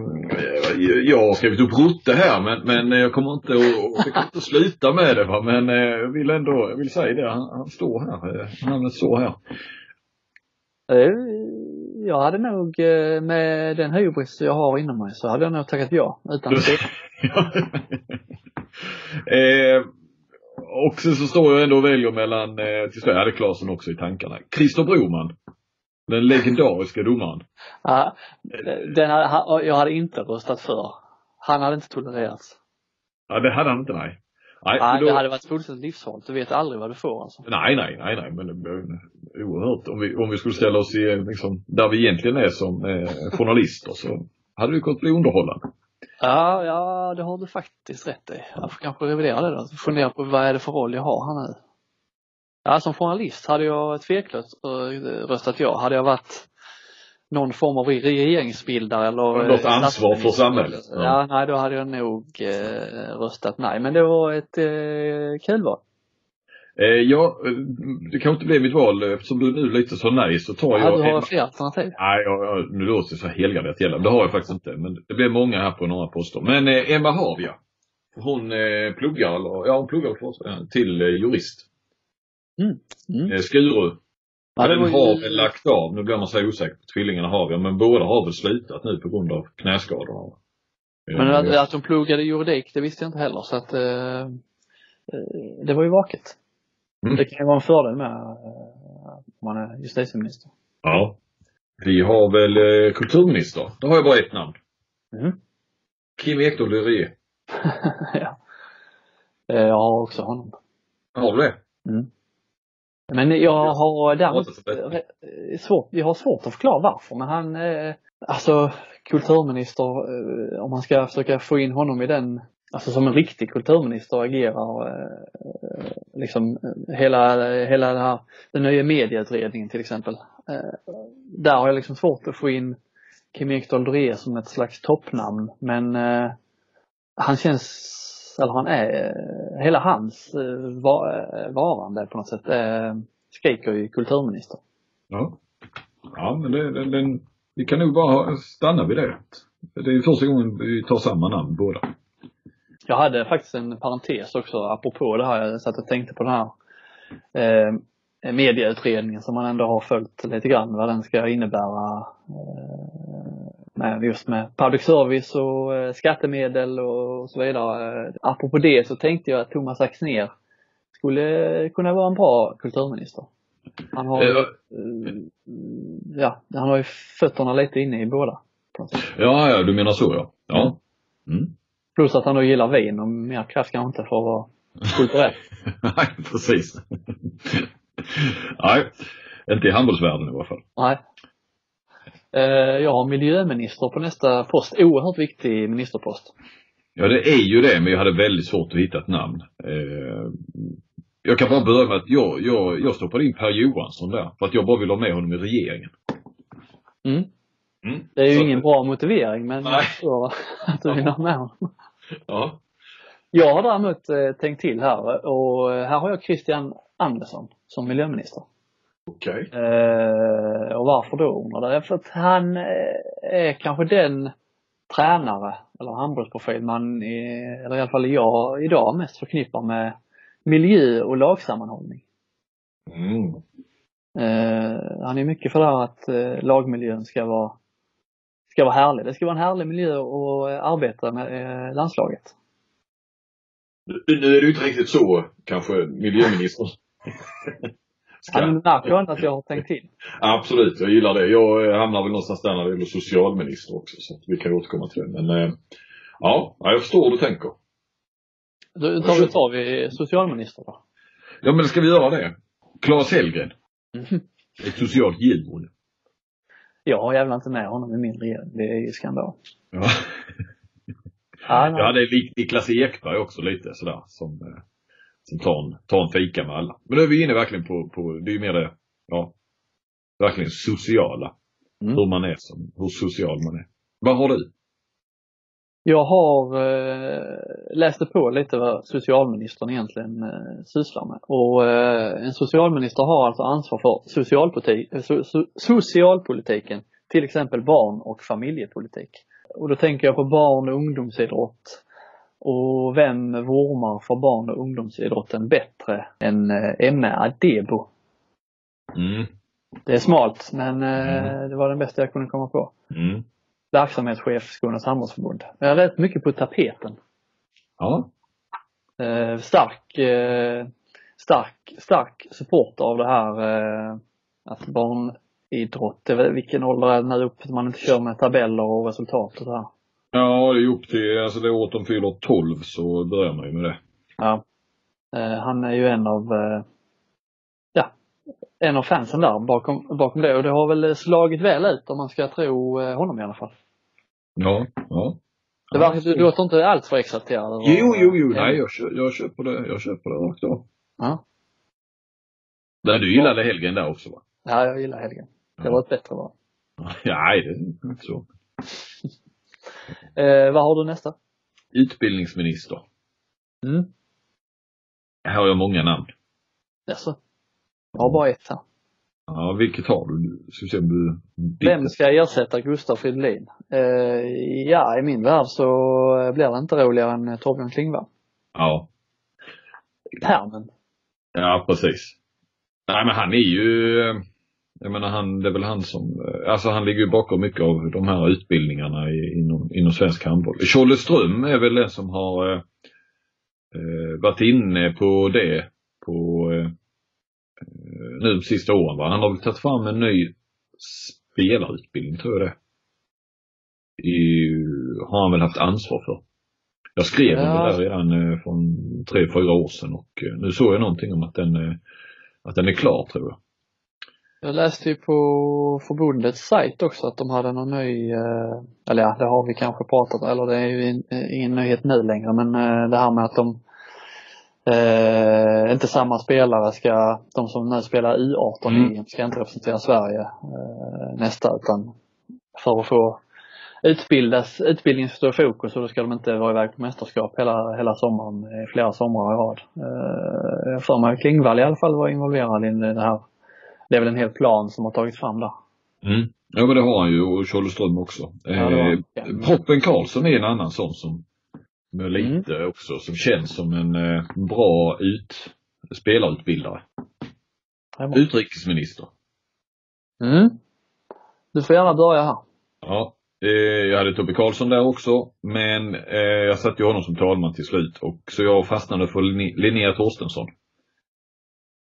jag har skrivit upp Rutte här men, men jag kommer inte att, jag kommer inte att sluta med det va. Men eh, jag vill ändå, jag vill säga det. Han, han står här. eh, Namnet står här. Eh, Jag hade nog eh, med den hybris jag har inom mig så hade jag nog tackat ja utan tveka. eh, och sen så står jag ändå och väljer mellan, eh, till slut, jag hade Klasen också i tankarna. Christer Broman. Den legendariska domaren. Ja, den hade, jag hade inte röstat för. Han hade inte tolererats. Ja, det hade han inte nej. Nej, Nej, då, det hade varit fullständigt livsfarligt. Du vet aldrig vad du får alltså. nej, nej, nej, nej, men är oerhört. Om vi, om vi skulle ställa oss i, liksom, där vi egentligen är som eh, journalister så hade det kunnat bli underhållande. Ja, ja, det har du faktiskt rätt i. Jag får kanske revidera det då. Fundera på vad är det för roll jag har här nu. Ja, som journalist hade jag tveklöst eh, röstat ja. Hade jag varit någon form av regeringsbildare eller Något ansvar för samhället. Ja. ja, nej då hade jag nog eh, röstat nej. Men det var ett eh, kul val. Eh, ja, eh, det kanske inte blev mitt val. Eftersom du nu lite sa nej så tar Ja, jag du har Emma. fler alternativ. Nej, jag, jag, nu låter det så helgarderat gälla. Det har jag faktiskt inte. Men det blev många här på några poster. Men eh, Emma Havia. Hon eh, pluggar, eller, ja hon pluggar för eh, till eh, jurist. Mm. Eh, Skuru. Ja, den har väl lagt av. Nu blir man så osäker på tvillingarna Havia. Men båda har väl slutat nu på grund av knäskadorna. Men att, att de pluggade juridik, det visste jag inte heller så att eh, det var ju vaket. Mm. Det kan ju vara en fördel med eh, om man är justitieminister. Ja. Vi har väl eh, kulturminister. Då har jag bara ett namn. Mm. Kim Ekdahl Lurie. ja. Eh, Jag har också honom. Har du det? Men jag har däremot svårt, jag har svårt att förklara varför men han, eh, alltså kulturminister, eh, om man ska försöka få in honom i den, alltså som en riktig kulturminister agerar eh, liksom eh, hela, hela det här, den nya medieutredningen till exempel. Eh, där har jag liksom svårt att få in Kim Ekdahl Doré som ett slags toppnamn men eh, han känns, eller han är, eh, hela hans eh, va, eh, varande på något sätt eh, skriker ju kulturminister. Ja. Ja, men det, det, den, vi kan nog bara stanna vid det. Det är första gången vi tar samma namn båda. Jag hade faktiskt en parentes också apropå det här, jag satt och tänkte på den här eh, medieutredningen som man ändå har följt lite grann vad den ska innebära eh, med, just med public service och eh, skattemedel och så vidare. Apropå det så tänkte jag att Thomas Axnér skulle kunna vara en bra kulturminister. Han har, ju, Eh, eh, ja, han har ju fötterna lite inne i båda. Ja, ja, du menar så ja. Ja. Mm. Plus att han då gillar vin och mer kraft kanske inte för att vara kulturell. Nej, precis. Nej, inte i handbollsvärlden i alla fall. Nej. Eh, Jag har miljöminister på nästa post. Oerhört viktig ministerpost. Ja, det är ju det, men jag hade väldigt svårt att hitta ett namn. Eh, jag kan bara börja med att jag, jag, jag stoppade in Per Johansson där, för att jag bara vill ha med honom i regeringen. Mm. Mm. Det är ju Så- ingen bra motivering men Nej. jag förstår att du vill ha med honom. Ja. Jag har däremot eh, tänkt till här och eh, här har jag Christian Andersson som miljöminister. Okej. Eh, och varför då undrar jag? För att han eh, är kanske den tränare eller handbollsprofil man, eller i alla fall jag idag mest förknippar med miljö och lagsammanhållning. Mm. Eh, han är mycket för det här att eh, lagmiljön ska vara, ska vara härlig. Det ska vara en härlig miljö att eh, arbeta med eh, landslaget. Nu är det inte riktigt så, kanske, miljöminister. Ja, men märker ändå att jag har tänkt till. Absolut, jag gillar det. Jag eh, hamnar väl någonstans där när det gäller socialminister också, så vi kan återkomma till det. Men ja, ja, jag förstår hur du tänker. Då tar vi, tar vi socialminister då. Ja, men ska vi göra det? Claes Hellgren. Ett socialt djur. Jag har jävla inte med honom i min regering. Det är ju skandal. Ja. Ja, hade lik- Niklas Ekberg också lite sådär som, eh, som tar, en, tar en fika med alla. Men nu är vi inne verkligen på, på det är ju mer det, ja, verkligen sociala. Mm. Hur man är som, hur social man är. Vad har du? Jag har eh, läste på lite vad socialministern egentligen eh, sysslar med. Och eh, en socialminister har alltså ansvar för socialpolitik, eh, so, so, socialpolitiken, till exempel barn och familjepolitik. Och då tänker jag på barn och ungdomsidrott. Och vem vurmar för barn och ungdomsidrotten bättre än eh, Adebo? Mm. Det är smalt men eh, Mm. det var den bästa jag kunde komma på. Mm. Verksamhetschef Skånes handbollsförbund. Jag är rätt mycket på tapeten. Ja. eh, stark, eh, stark, stark support av det här eh, att barnidrott, är väl- vilken ålder är det nu upp, man inte kör med tabeller och resultat och så här. Ja, det är upp till, alltså det året de fyller 12 så börjar man ju med det. Ja. Eh, han är ju en av, eh, en av fansen där bakom, bakom det och det har väl slagit väl ut om man ska tro eh, honom i alla fall. Ja, ja. Det verkar, du låter inte allt för exalterad. Jo, jo, jo, nej jag, kö- jag köper det, jag köper det rakt av. Ja. Nej, du gillade Hellgren där också va? ja, jag gillar Helgen. Det var ett bättre val. Nej, det är inte så. Eh, vad har du nästa? Utbildningsminister. Mm. Här har jag många namn. Jaså? Har bara ett här. Ja, vilket har du? Ska vi se om du... Vem ska ersätta Gustaf Fridolin? Eh, ja, i min värld så blir det inte roligare än eh, Torbjörn Klingvall. Ja. Termen. Ja, precis. Nej, men han är ju, jag menar han, det är väl han som, alltså han ligger ju bakom mycket av de här utbildningarna i, inom, inom svensk handboll. Tjolle Ström är väl den som har eh, eh, varit inne på det på eh, nu de sista åren va. Han har väl tagit fram en ny spelarutbildning tror jag det i, har han väl haft ansvar för. Jag skrev om Ja. det där redan eh, från tre, fyra år sedan och eh, nu såg jag någonting om att den, eh, att den är klar tror jag. Jag läste ju på förbundets sajt också att de hade någon ny, eh, eller ja, det har vi kanske pratat eller det är ju in, eh, ingen nyhet nu längre men eh, det här med att de eh, inte samma spelare ska, de som nu spelar U18 Mm. EM ska inte representera Sverige eh, nästa utan för att få utbildas, utbildningen står i fokus och då ska de inte vara iväg på mästerskap hela, hela sommaren, flera somrar i rad. Eh, Jag för mig Klingvall i alla fall var involverad i det här det är väl en hel plan som har tagits fram där. Mm. Ja men det har han ju och Tjolle Ström också. Ja, eh, han. Proppen Karlsson är en annan sån som med lite också, som känns som en eh, bra ut, spelarutbildare. Utrikesminister. Mm. Du får gärna börja här. Ja, eh, jag hade Tobbe Karlsson där också, men eh, jag satte ju honom som talman till slut och så jag fastnade för Lin- Linnea Torstensson.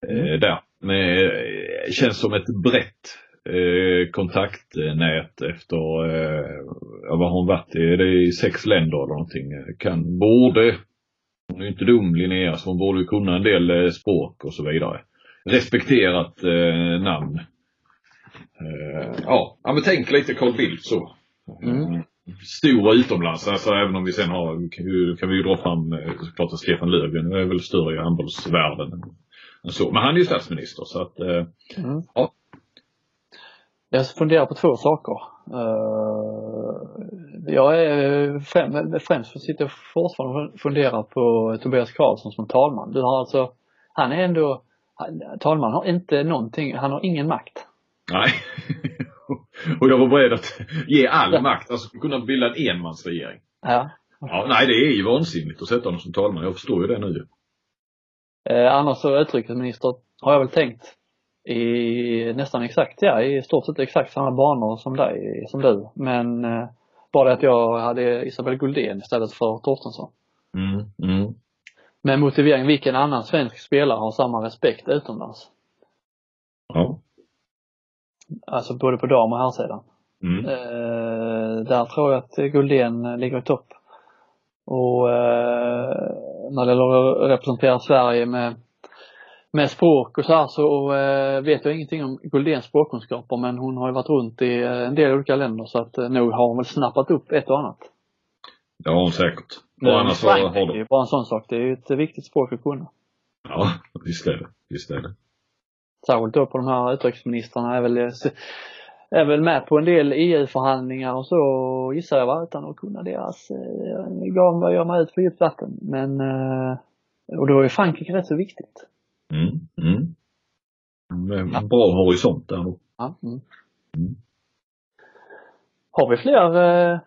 Eh, där. Eh, känns som ett brett eh, kontaktnät efter, eh, vad har hon varit i? Det är i sex länder eller någonting. Kan, borde, hon är ju inte dum Linnea, så hon borde ju kunna en del eh, språk och så vidare. Respekterat eh, namn. Eh, ja, ja, men tänk lite Carl Bildt så. Mm. Stora utomlands, alltså även om vi sen har, kan- kan vi ju dra fram såklart att Stefan Löfven är väl större i handbollsvärlden så. Men han är ju statsminister så att, Mm. Ja. Jag funderar på två saker. Eh, jag är främ- främst sitter jag fortfarande och funderar på Tobias Karlsson som talman. Du har alltså, han är ändå, talman har inte någonting, han har ingen makt. nej. och jag var beredd att ge all makt, alltså kunna bilda en enmansregering. Ja. Ja, nej det är ju vansinnigt att sätta honom som talman, jag förstår ju det nu. Eh, annars så utrikesminister har jag väl tänkt i nästan exakt, ja i stort sett exakt samma banor som dig, som du. Men eh, bara att jag hade Isabel Guldén istället för Torstensson. Mm, mm. Med motivering, vilken annan svensk spelare har samma respekt utomlands? Ja. Alltså både på dam och herrsidan. Mm. Eh, där tror jag att Guldén ligger i topp. Och eh, när det gäller att representera Sverige med, med språk och så här så eh, vet jag ingenting om Guldéns språkkunskaper men hon har ju varit runt i eh, en del olika länder så att eh, nog har hon väl snappat upp ett och annat. Det har hon säkert. Och annars så har är ju de... bara en sån sak. Det är ju ett viktigt språk att kunna. Ja, visst är det. Visst är det. Särskilt då på de här utrikesministrarna är väl, är väl med på en del EU-förhandlingar och så gissar jag va, utan att kunna deras, eh, gav man ut på djupt vatten. Men, eh, och då är Frankrike rätt så viktigt. Mm, mm. Med bra horisont där då. Ja, mm. Mm. Har vi fler eh,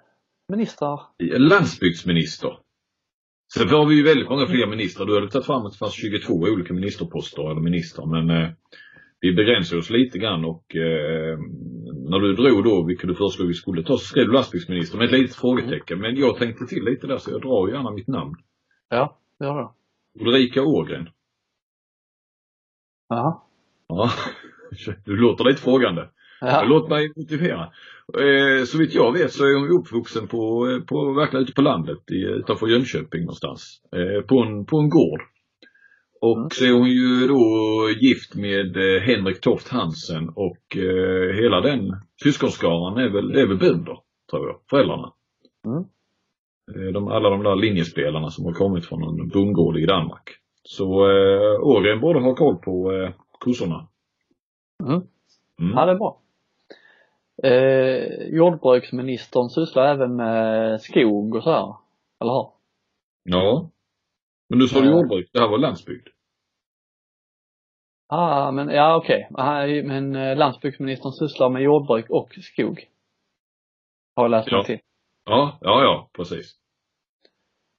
ministrar? Landsbygdsminister. Sen har vi ju väldigt många fler ministrar. Du hade tagit fram att det fanns 22 olika ministerposter eller ministrar men eh, vi begränsar oss lite grann och eh, när du drog då vilka du föreslog vi skulle ta så skrev du landsbygdsminister med ett litet frågetecken. Men jag tänkte till lite där så jag drar gärna mitt namn. Ja, det har jag. Ulrika Ågren. Ja, du låter lite frågande. Ja. Låt mig motivera. Eh, så vitt jag vet så är hon uppvuxen på, eh, på verkligen ute på landet i, utanför Jönköping någonstans. Eh, på, en, på en gård. Och Mm. så är hon ju då gift med eh, Henrik Toft Hansen och eh, hela den syskonskaran är väl, är väl bönder, tror jag, föräldrarna. Mm. De, alla de där linjespelarna som har kommit från en bondgård i Danmark. Så eh, Ågren borde ha koll på eh, kossorna. Mm. Mm. Ja, det är bra. Eh, jordbruksministern sysslar även med skog och så här. Eller hur? Ja. Men du sa Eh. jordbruk, det här var landsbygd. Ah, men ja okej. Ah, Men eh, landsbygdsministern sysslar med jordbruk och skog. Har jag läst mig Ja. till. Ja, ja, ja, precis.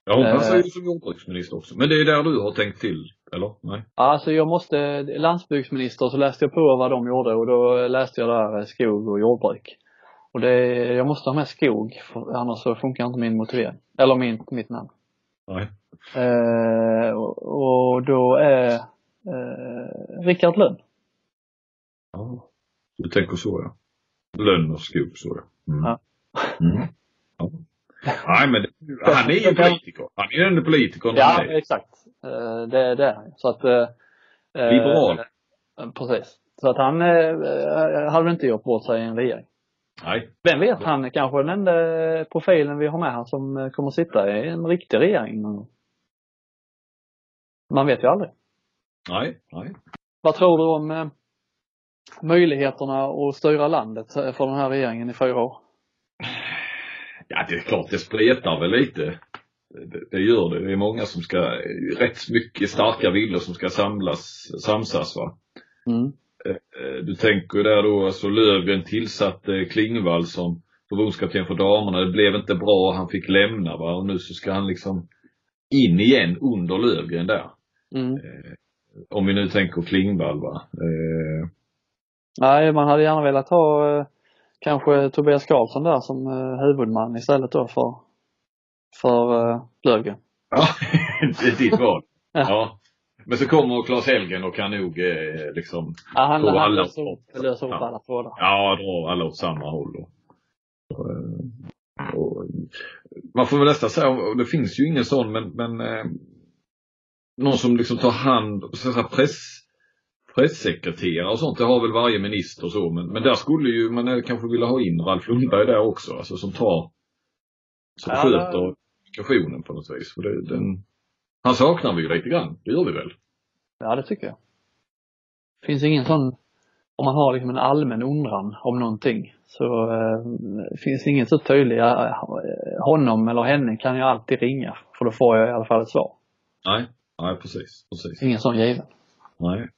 Ja, hon passar ju som jordbruksminister också. Men det är där du har tänkt till, eller? Nej? Alltså jag måste, landsbygdsminister så läste jag på vad de gjorde och då läste jag där eh, skog och jordbruk. Och det, jag måste ha med skog för annars så funkar inte min motivering. Eller min, mitt namn. Nej. Eh, och, och då är eh, Rickard Lönn. Ja. Du tänker så ja. Lönn och skog så ja. Mm. Ja. Mm. ja. Nej men det- han är ju politiker. Han är ju den politikern Ja, exakt. Eh, det, det är han. Så att eh, eh, Liberal. eh, Precis. Så att han eh, hade inte gjort bort sig i en regering. Nej. Vem vet, han är kanske den enda profilen vi har med här som kommer sitta i en riktig regering. Man vet ju aldrig. Nej. Nej. Vad tror du om eh, möjligheterna att styra landet för den här regeringen i fyra år? Ja det är klart det spretar väl lite. Det, det gör det. Det är många som ska, rätt mycket starka viljor som ska samlas, samsas va. Mm. Eh, Du tänker ju där då, alltså Löfgren tillsatte Klingvall som förbundskapten för damerna. Det blev inte bra, han fick lämna va. Och nu så ska han liksom in igen under Löfgren där. Mm. Om vi nu tänker Klingvall va. Eh, Nej, man hade gärna velat ha eh, kanske Tobias Karlsson där som eh, huvudman istället då för, för eh, Löfgren. Ja, det är ditt val. Ja. Ja. Men så kommer Claes Helgen och kan nog eh, liksom, Ja, han, han alla löser upp, löser upp alla trådar. ja, dra alla åt samma håll. Och, och, och, man får väl nästan säga, det finns ju ingen sån, men, men eh, någon som liksom tar hand, så att säga, press, pressekreterare och sånt, det har väl varje minister och så, men, men där skulle ju man kanske vilja ha in Ralf Lundberg där också, alltså som tar, som Ja, sköter kommunikationen på något vis. För det, den, han saknar vi ju lite grann, det gör vi väl? Ja, det tycker jag. Finns ingen sån, om man har liksom en allmän undran om någonting så eh, finns ingen så tydlig, eh, honom eller henne kan jag alltid ringa för då får jag i alla fall ett svar. Nej, nej precis, precis. Ingen sån given. Nej.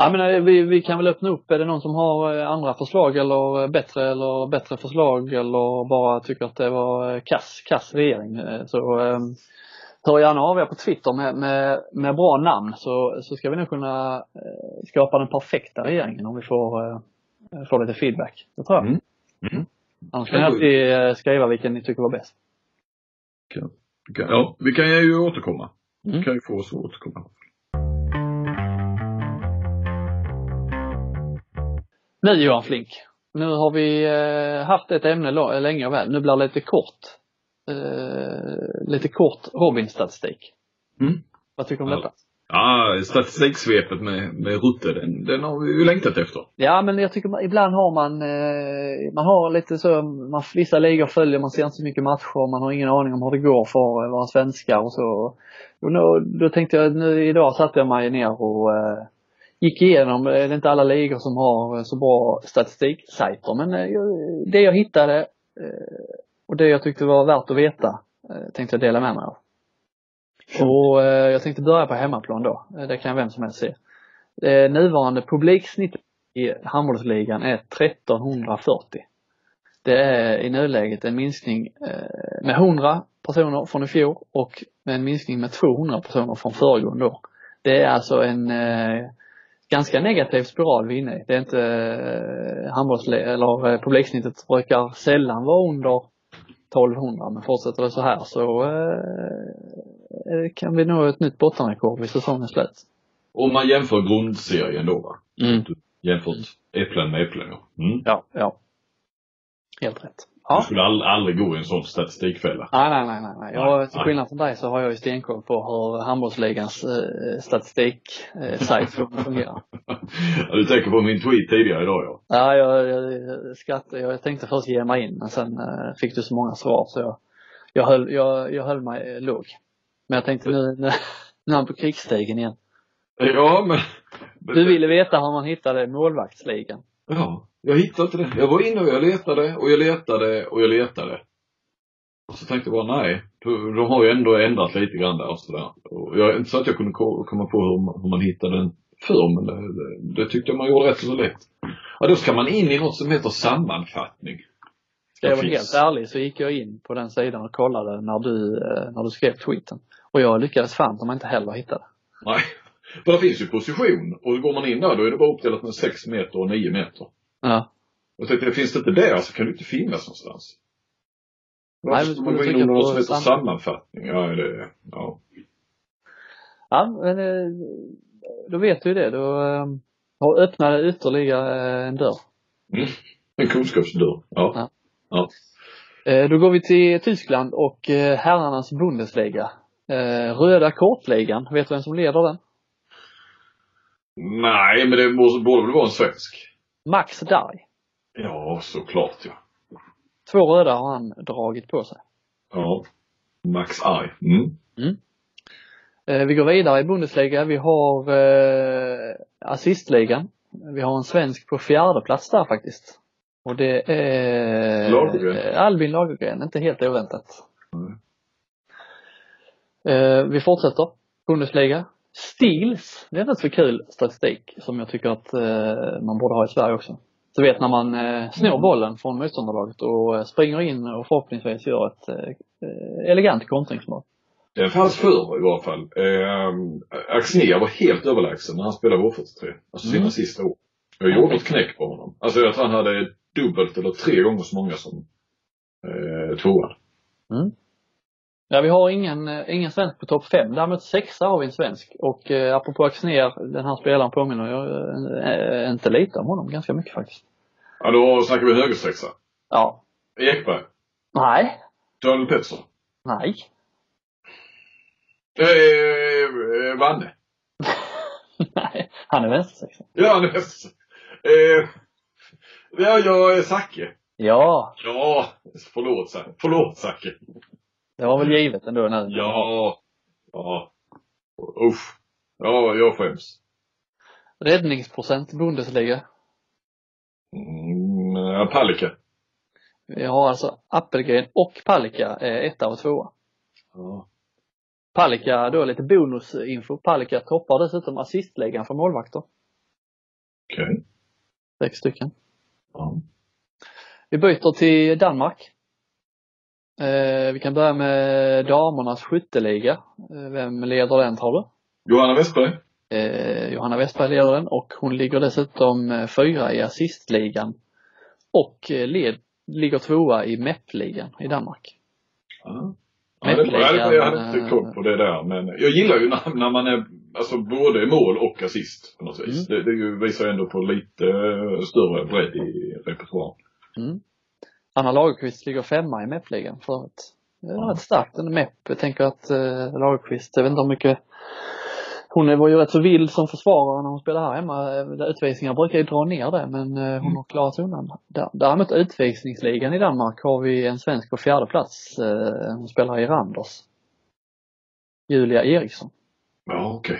Ja men eh, vi, vi kan väl öppna upp, är det någon som har eh, andra förslag eller eh, bättre eller bättre förslag eller bara tycker att det var kass, kass regering så eh, hör gärna av er på Twitter med, med, med bra namn så, så ska vi nog kunna skapa den perfekta regeringen om vi får, eh, får lite feedback. Det tror jag. Mm. Mm. Annars kan ni alltid skriva vilken ni tycker var bäst. Kan, ja, vi kan ju återkomma. Mm. Vi kan ju få oss att återkomma. Nu Johan Flink. Nu har vi eh, haft ett ämne länge och väl. Nu blir det lite kort. Eh, lite kort Robin-statistik. Mm. Vad tycker du om detta? Ja, statistiksvepet med, med Rutte, den, den har vi ju längtat efter. Ja men jag tycker man, ibland har man, eh, man har lite så, man, vissa ligor följer, man ser inte så mycket matcher, man har ingen aning om hur det går för eh, våra svenskar och så. Och då, då tänkte jag, nu idag satte jag mig ner och eh, gick igenom, eh, det är inte alla ligor som har eh, så bra statistiksajter men eh, det jag hittade och det jag tyckte var värt att veta tänkte jag dela med mig av. Och jag tänkte börja på hemmaplan då, det kan vem som helst se. Det nuvarande publiksnittet i handbollsligan är 1340. Det är i nuläget en minskning med 100 personer från i fjol och med en minskning med 200 personer från föregående år. Det är alltså en eh, ganska negativ spiral vi är inne i. Det är inte eh, handbolls- eller eh, publiksnittet brukar sällan vara under 1200 men fortsätter det så här så eh, kan vi nå ett nytt bottenrekord vid säsongens slut. Om man jämför grundserien då va? Mm. Jämfört äpplen med äpplen ja. Mm. Ja, ja. Helt rätt. Ja. Du skulle all, aldrig gå i en sån statistikfälla. Nej, nej, nej, nej. nej. Jag, till skillnad från dig så har jag ju stenkoll på hur handbollsligans eh, statistik eh, fungerar. Du tänker på min tweet tidigare idag ja. Ja, jag, jag, skrattade. Jag tänkte först ge mig in men sen eh, fick du så många svar så jag, jag, höll, jag, jag höll mig eh, låg. Men jag tänkte nu, nu, nu är han på krigsstigen igen. Ja, men... Du ville veta hur man hittade målvaktsligan. Ja, jag hittade inte det. Jag var inne och jag letade och jag letade och jag letade. Och så tänkte jag bara nej, de, har ju ändå ändrat lite grann där och sådär. Och jag, inte så att jag kunde ko- komma på hur man, hur man hittade den förr, men det, det, det tyckte jag man gjorde rätt så lätt. Ja, då ska man in i något som heter sammanfattning. Ska jag vara helt ärlig så gick jag in på den sidan och kollade när du, eh, när du skrev tweeten. Och jag lyckades fan om jag inte heller hittade. Nej. För det finns ju position och går man in där då är det bara uppdelat med 6 meter och 9 meter. Ja. Och jag tänkte, finns det inte där så kan det inte finnas någonstans. Nej, Varför men ska får man gå in under något som heter sam- sammanfattning? Ja, det, ja. Ja, men eh, då vet du ju det. Då eh, har öppnat ytterligare en dörr. En kunskapsdörr. Ja. Ja. Eh, Då går vi till Tyskland och eh, herrarnas Bundesliga. Eh, Röda kortligan, vet du vem som leder den? Nej, men det borde väl vara en svensk? Max Darj. Ja, såklart ja. Två röda har han dragit på sig. Ja. Max Arg. Mm. Eh, Vi går vidare i Bundesliga. Vi har eh, assistligan. Vi har en svensk på fjärde plats där faktiskt. Och det är Lagergren. Albin Lagergren, inte helt oväntat. Mm. Eh, vi fortsätter. Bundesliga. Stils, det är rätt så kul statistik som jag tycker att eh, man borde ha i Sverige också. Du vet när man eh, snor bollen från motståndarlaget och eh, springer in och förhoppningsvis gör ett eh, elegant kontringsmål. Det fanns förr i varje fall. Eh, Axnér var helt överlägsen när han spelade H43. Alltså sina Mm. sista år. Jag gjorde ett knäck på honom. Alltså jag tror han hade dubbelt eller tre gånger så många som eh, tvåan. Ja, vi har ingen, eh, ingen svensk på topp fem. Däremot sexa har vi en svensk. Och eh, apropå Axnér, den här spelaren påminner jag eh, inte lite om honom, ganska mycket faktiskt. Ja, då snackar vi högersexa. Ja. Ekberg. Nej. Daniel Pettersson. Nej. Eh, eh, Vanne. Nej. Han är vänstersexa. Ja, han är bäst. Eh, ja, jag är Zacke. Ja. Ja, förlåt Zacke. Förlåt Zacke. Det var väl givet ändå nu. Ja. Ja. Usch. Ja, jag skäms. Räddningsprocent Bundesliga. Mm, Palicka. Vi har alltså Appelgren och Palicka eh, etta och tvåa. Ja. Palicka, då lite bonusinfo. Palicka toppar dessutom assistligan för målvakter. Okej. Sex stycken. Ja. Vi byter till Danmark. Eh, vi kan börja med damernas skytteliga. Eh, vem leder den tror du? Johanna Westberg. Eh, Johanna Westberg leder den och hon ligger dessutom eh, fyra i assistligan. Och eh, led, ligger tvåa i MEP-ligan i Danmark. Ja. Ja, det är bra. Jag hade, jag hade inte koll på det där men jag gillar ju när, när man är alltså både mål och assist på något vis. Det, det ju- visar ju ändå på lite större bredd i repertoaren. Mm. Anna Lagerqvist ligger femma i MEP-ligan förut. Det är rätt starkt ändå MEP. Jag tänker att eh, Lagerqvist, jag vet inte hur mycket hon var ju rätt så vild som försvarare när hon spelade här hemma. Eh, Utvisningar brukar ju dra ner det men eh, hon har klarat sig undan. Där- Däremot utvisningsligan i Danmark har vi en svensk på fjärde plats. Eh, hon spelar i Randers. Julia Eriksson. Ja, okej.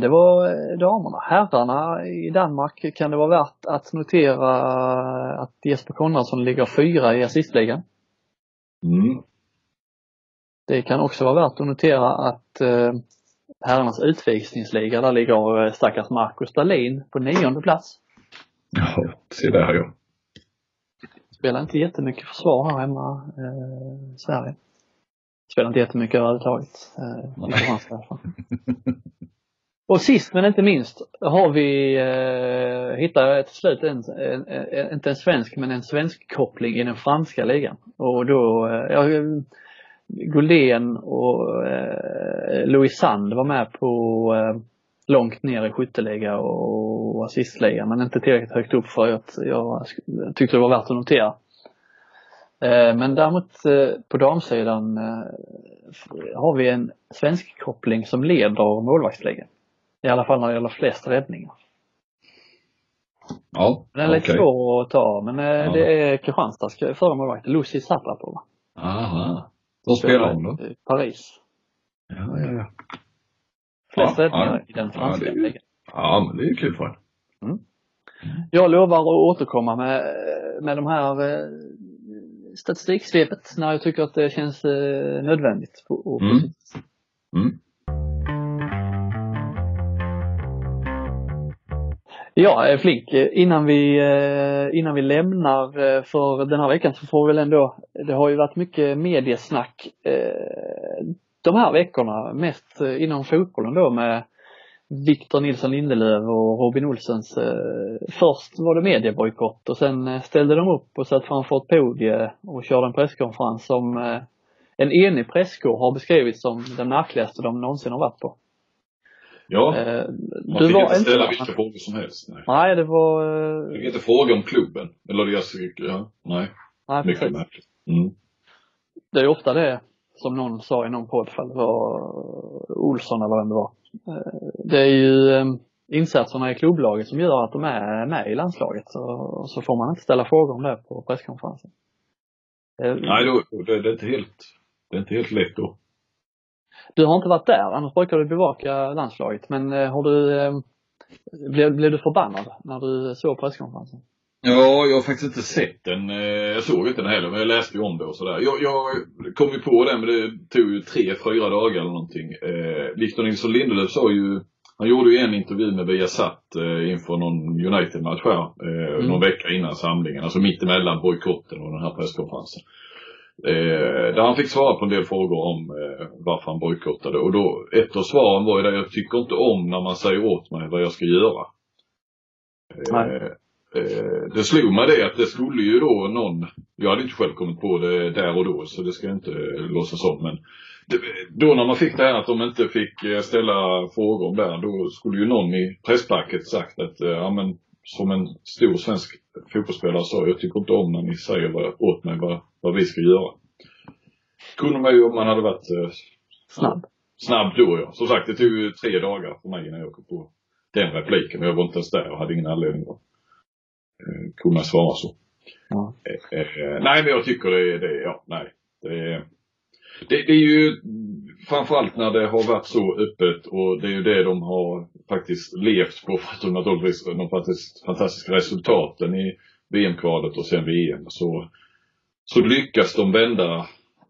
Det var eh, damerna. Herrarna i Danmark kan det vara värt att notera att Jesper Konradsson ligger fyra i assistligan. Mm. Det kan också vara värt att notera att eh, herrarnas utvisningsliga, där ligger eh, stackars Marcus Dahlin på nionde plats. Ja, se där ja. Spelar inte jättemycket försvar här hemma eh, i Sverige. Spelar inte jättemycket överhuvudtaget. Eh, i Kristianstad i alla fall. Och sist men inte minst har vi, eh, hittat jag till slut en, en, en, inte en svensk men en svensk koppling i den franska ligan. Och då, eh, ja, Guldén och eh, Louis Sand var med på eh, långt ner i skytteliga och assistliga men inte tillräckligt högt upp för att jag tyckte det var värt att notera. Eh, Men däremot eh, på damsidan eh, har vi en svensk koppling som leder målvaktsligan. I alla fall när det gäller flest räddningar. Ja, Den är lite okej. svår att ta men eh, Ja. det är Kristianstads förra målvakt, Lucy Saprapova. Aha. Vad spelar hon då? Paris. Ja, ja, ja. Flest Ja, räddningar ja. i den Ja, franska ju- ligan. Ja, men det är ju kul för henne. Jag lovar att återkomma med, med de här eh, statistiksvepet när jag tycker att det känns eh, nödvändigt. Och, och Mm. Mm. Ja, eh, Flink, eh, innan vi, eh, innan vi lämnar för den här veckan så får vi väl ändå, det har ju varit mycket mediesnack de här veckorna, mest inom fotbollen då med Victor Nilsson Lindelöf och Robin Olsens, först var det mediebojkott och sen ställde de upp och satt framför ett podie och körde en presskonferens som en enig presskår har beskrivit som den märkligaste de någonsin har varit på. Ja, Eh, man fick inte ställa med. vilka frågor som helst. Nej. Nej, det var, eh, fick inte fråga om klubben. Eller tycker, ja. Nej, nej mycket precis. märkligt. Mm. Det är ofta det som någon sa i någon podd, det var Olsson eller vem det var. Eh, Det är ju eh, insatserna i klubblaget som gör att de är med i landslaget. Så, så får man inte ställa frågor om det på presskonferensen. Eh, Nej, då, det, det, är inte helt, det är inte helt lätt då. Du har inte varit där, annars brukar du bevaka landslaget. Men eh, har du, eh, blev, blev du förbannad när du såg presskonferensen? Ja, jag har faktiskt inte sett den. Eh, Jag såg inte den heller, men jag läste ju om det och sådär. Jag, jag kom ju på den, men det tog ju tre, fyra dagar eller någonting. Eh, Victor Nilsson Lindelöf sa ju, han gjorde ju en intervju med Viasat eh, inför någon United-match här, eh, Mm. någon vecka innan samlingen. Alltså mittemellan bojkotten och den här presskonferensen. Eh, där han fick svara på en del frågor om eh, varför han bojkottade. Och då, ett av svaren var ju det, jag tycker inte om när man säger åt mig vad jag ska göra. Eh, eh, det slog mig det att det skulle ju då någon, jag hade inte själv kommit på det där och då så det ska jag inte låtsas om men det, då när man fick det här att de inte fick eh, ställa frågor om det här, då skulle ju någon i presspacket sagt att eh, ja men som en stor svensk fotbollsspelare sa, jag tycker inte om när ni säger vad, åt mig vad, vad vi ska göra. Kunde man ju om man hade varit eh, Snabb. snabb då ja. Som sagt, det tog ju tre dagar för mig innan jag kom på den repliken. Jag var inte ens där och hade ingen anledning att eh, kunna svara så. Ja. Eh, eh, nej, men jag tycker det är, det, ja, nej. Det, är- det, det är ju framförallt när det har varit så öppet och det är ju det de har faktiskt levt på, förutom naturligtvis de fantastiska resultaten i VM-kvalet och sen VM. Så, så lyckas de vända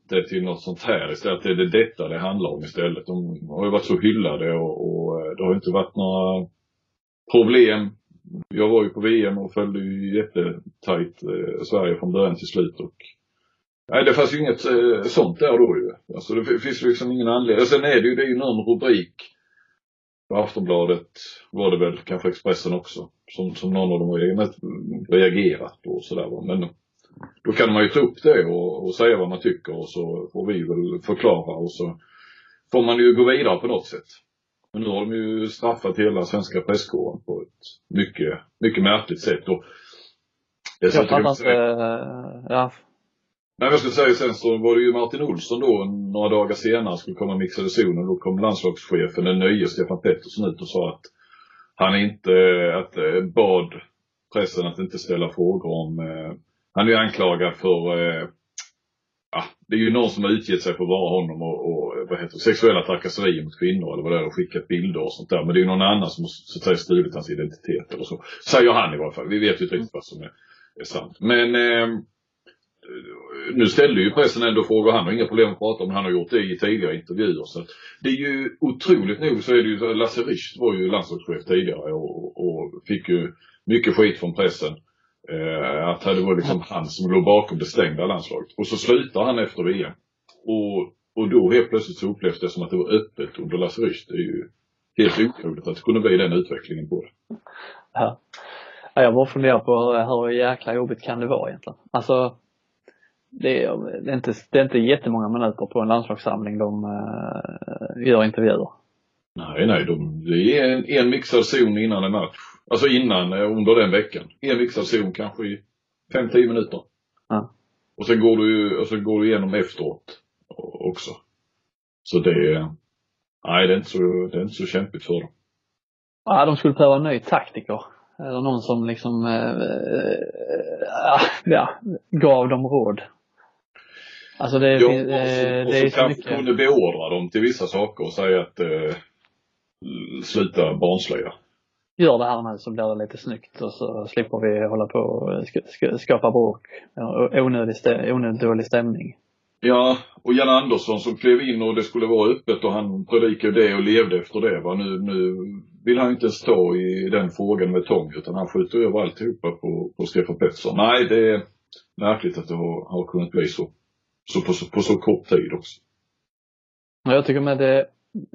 det till något sånt här istället. Det är det detta det handlar om istället. De har ju varit så hyllade och, och eh, det har inte varit några problem. Jag var ju på VM och följde ju jättetajt eh, Sverige från början till slut och Nej, det fanns ju inget eh, sånt där då ju. Alltså det finns liksom ingen anledning. Sen är det ju, det är ju någon rubrik på Aftonbladet var det väl, kanske Expressen också, som, som någon av dem har reagerat- på och sådär. Men då kan man ju ta upp det och, och säga vad man tycker och så får vi väl förklara och så får man ju gå vidare på något sätt. Men nu har de ju straffat hela svenska presskåren på ett mycket, mycket märkligt sätt. Och Jag fattar inte, eh, ja, Nej, jag skulle säga sen så var det ju Martin Olsson då några dagar senare skulle komma mixade zonen. Då kom landslagschefen, den nya Stefan Pettersson ut och sa att han inte, att eh, bad pressen att inte ställa frågor om, eh, han är ju anklagad för, eh, ja, det är ju någon som har utgett sig för att vara honom och, och vad heter det, sexuella trakasserier mot kvinnor eller vad det är och skickat bilder och sånt där. Men det är ju någon annan som har så att säga stulit hans identitet eller så. Säger han i varje fall. Vi vet ju inte riktigt vad som är, är sant. Men eh, nu ställde ju pressen ändå frågor. Han har inga problem att prata om. Han har gjort det i tidigare intervjuer. Så det är ju otroligt nog så är det ju, Lasse Richt var ju landslagschef tidigare och, och fick ju mycket skit från pressen. Eh, att det var liksom han som låg bakom det stängda landslaget. Och så slutar han efter VM. Och, och då helt plötsligt så upplevs det som att det var öppet under Lasse Richt. Det är ju helt otroligt att det kunde bli den utvecklingen på det. ja. Jag bara funderar på hur, hur jäkla jobbigt kan det vara egentligen? Alltså, det är, det är, inte, det är inte jättemånga minuter på en landslagssamling de uh, gör intervjuer. Nej, nej, de, det är en, en mixad zon innan en match. Alltså innan, eh, under den veckan. En mixad zon kanske i 5-10 minuter. Och sen går du och så går du igenom efteråt också. Så det, nej det är inte så, det är inte så kämpigt för dem. Ja, de skulle behöva en ny taktiker. Eller någon som liksom, eh, eh, ja, gav dem råd. Alltså det, Ja, finns- och så, eh, och så så kanske mycket. kunde beordra dem till vissa saker och säga att eh, sluta barnsliga. Gör det här nu så blir det lite snyggt och så slipper vi hålla på och sk- sk- skapa bråk. Onödig, stä- onödigt dålig stämning. Ja, och Jan Andersson som klev in och det skulle vara öppet och han predikade det och levde efter det. Va? Nu, nu vill han inte ta i den frågan med tång utan han skjuter över alltihopa på, på Stefan Pettersson. Nej, det är märkligt att det har, har kunnat bli så. Så på, så på så kort tid också. Jag tycker med det,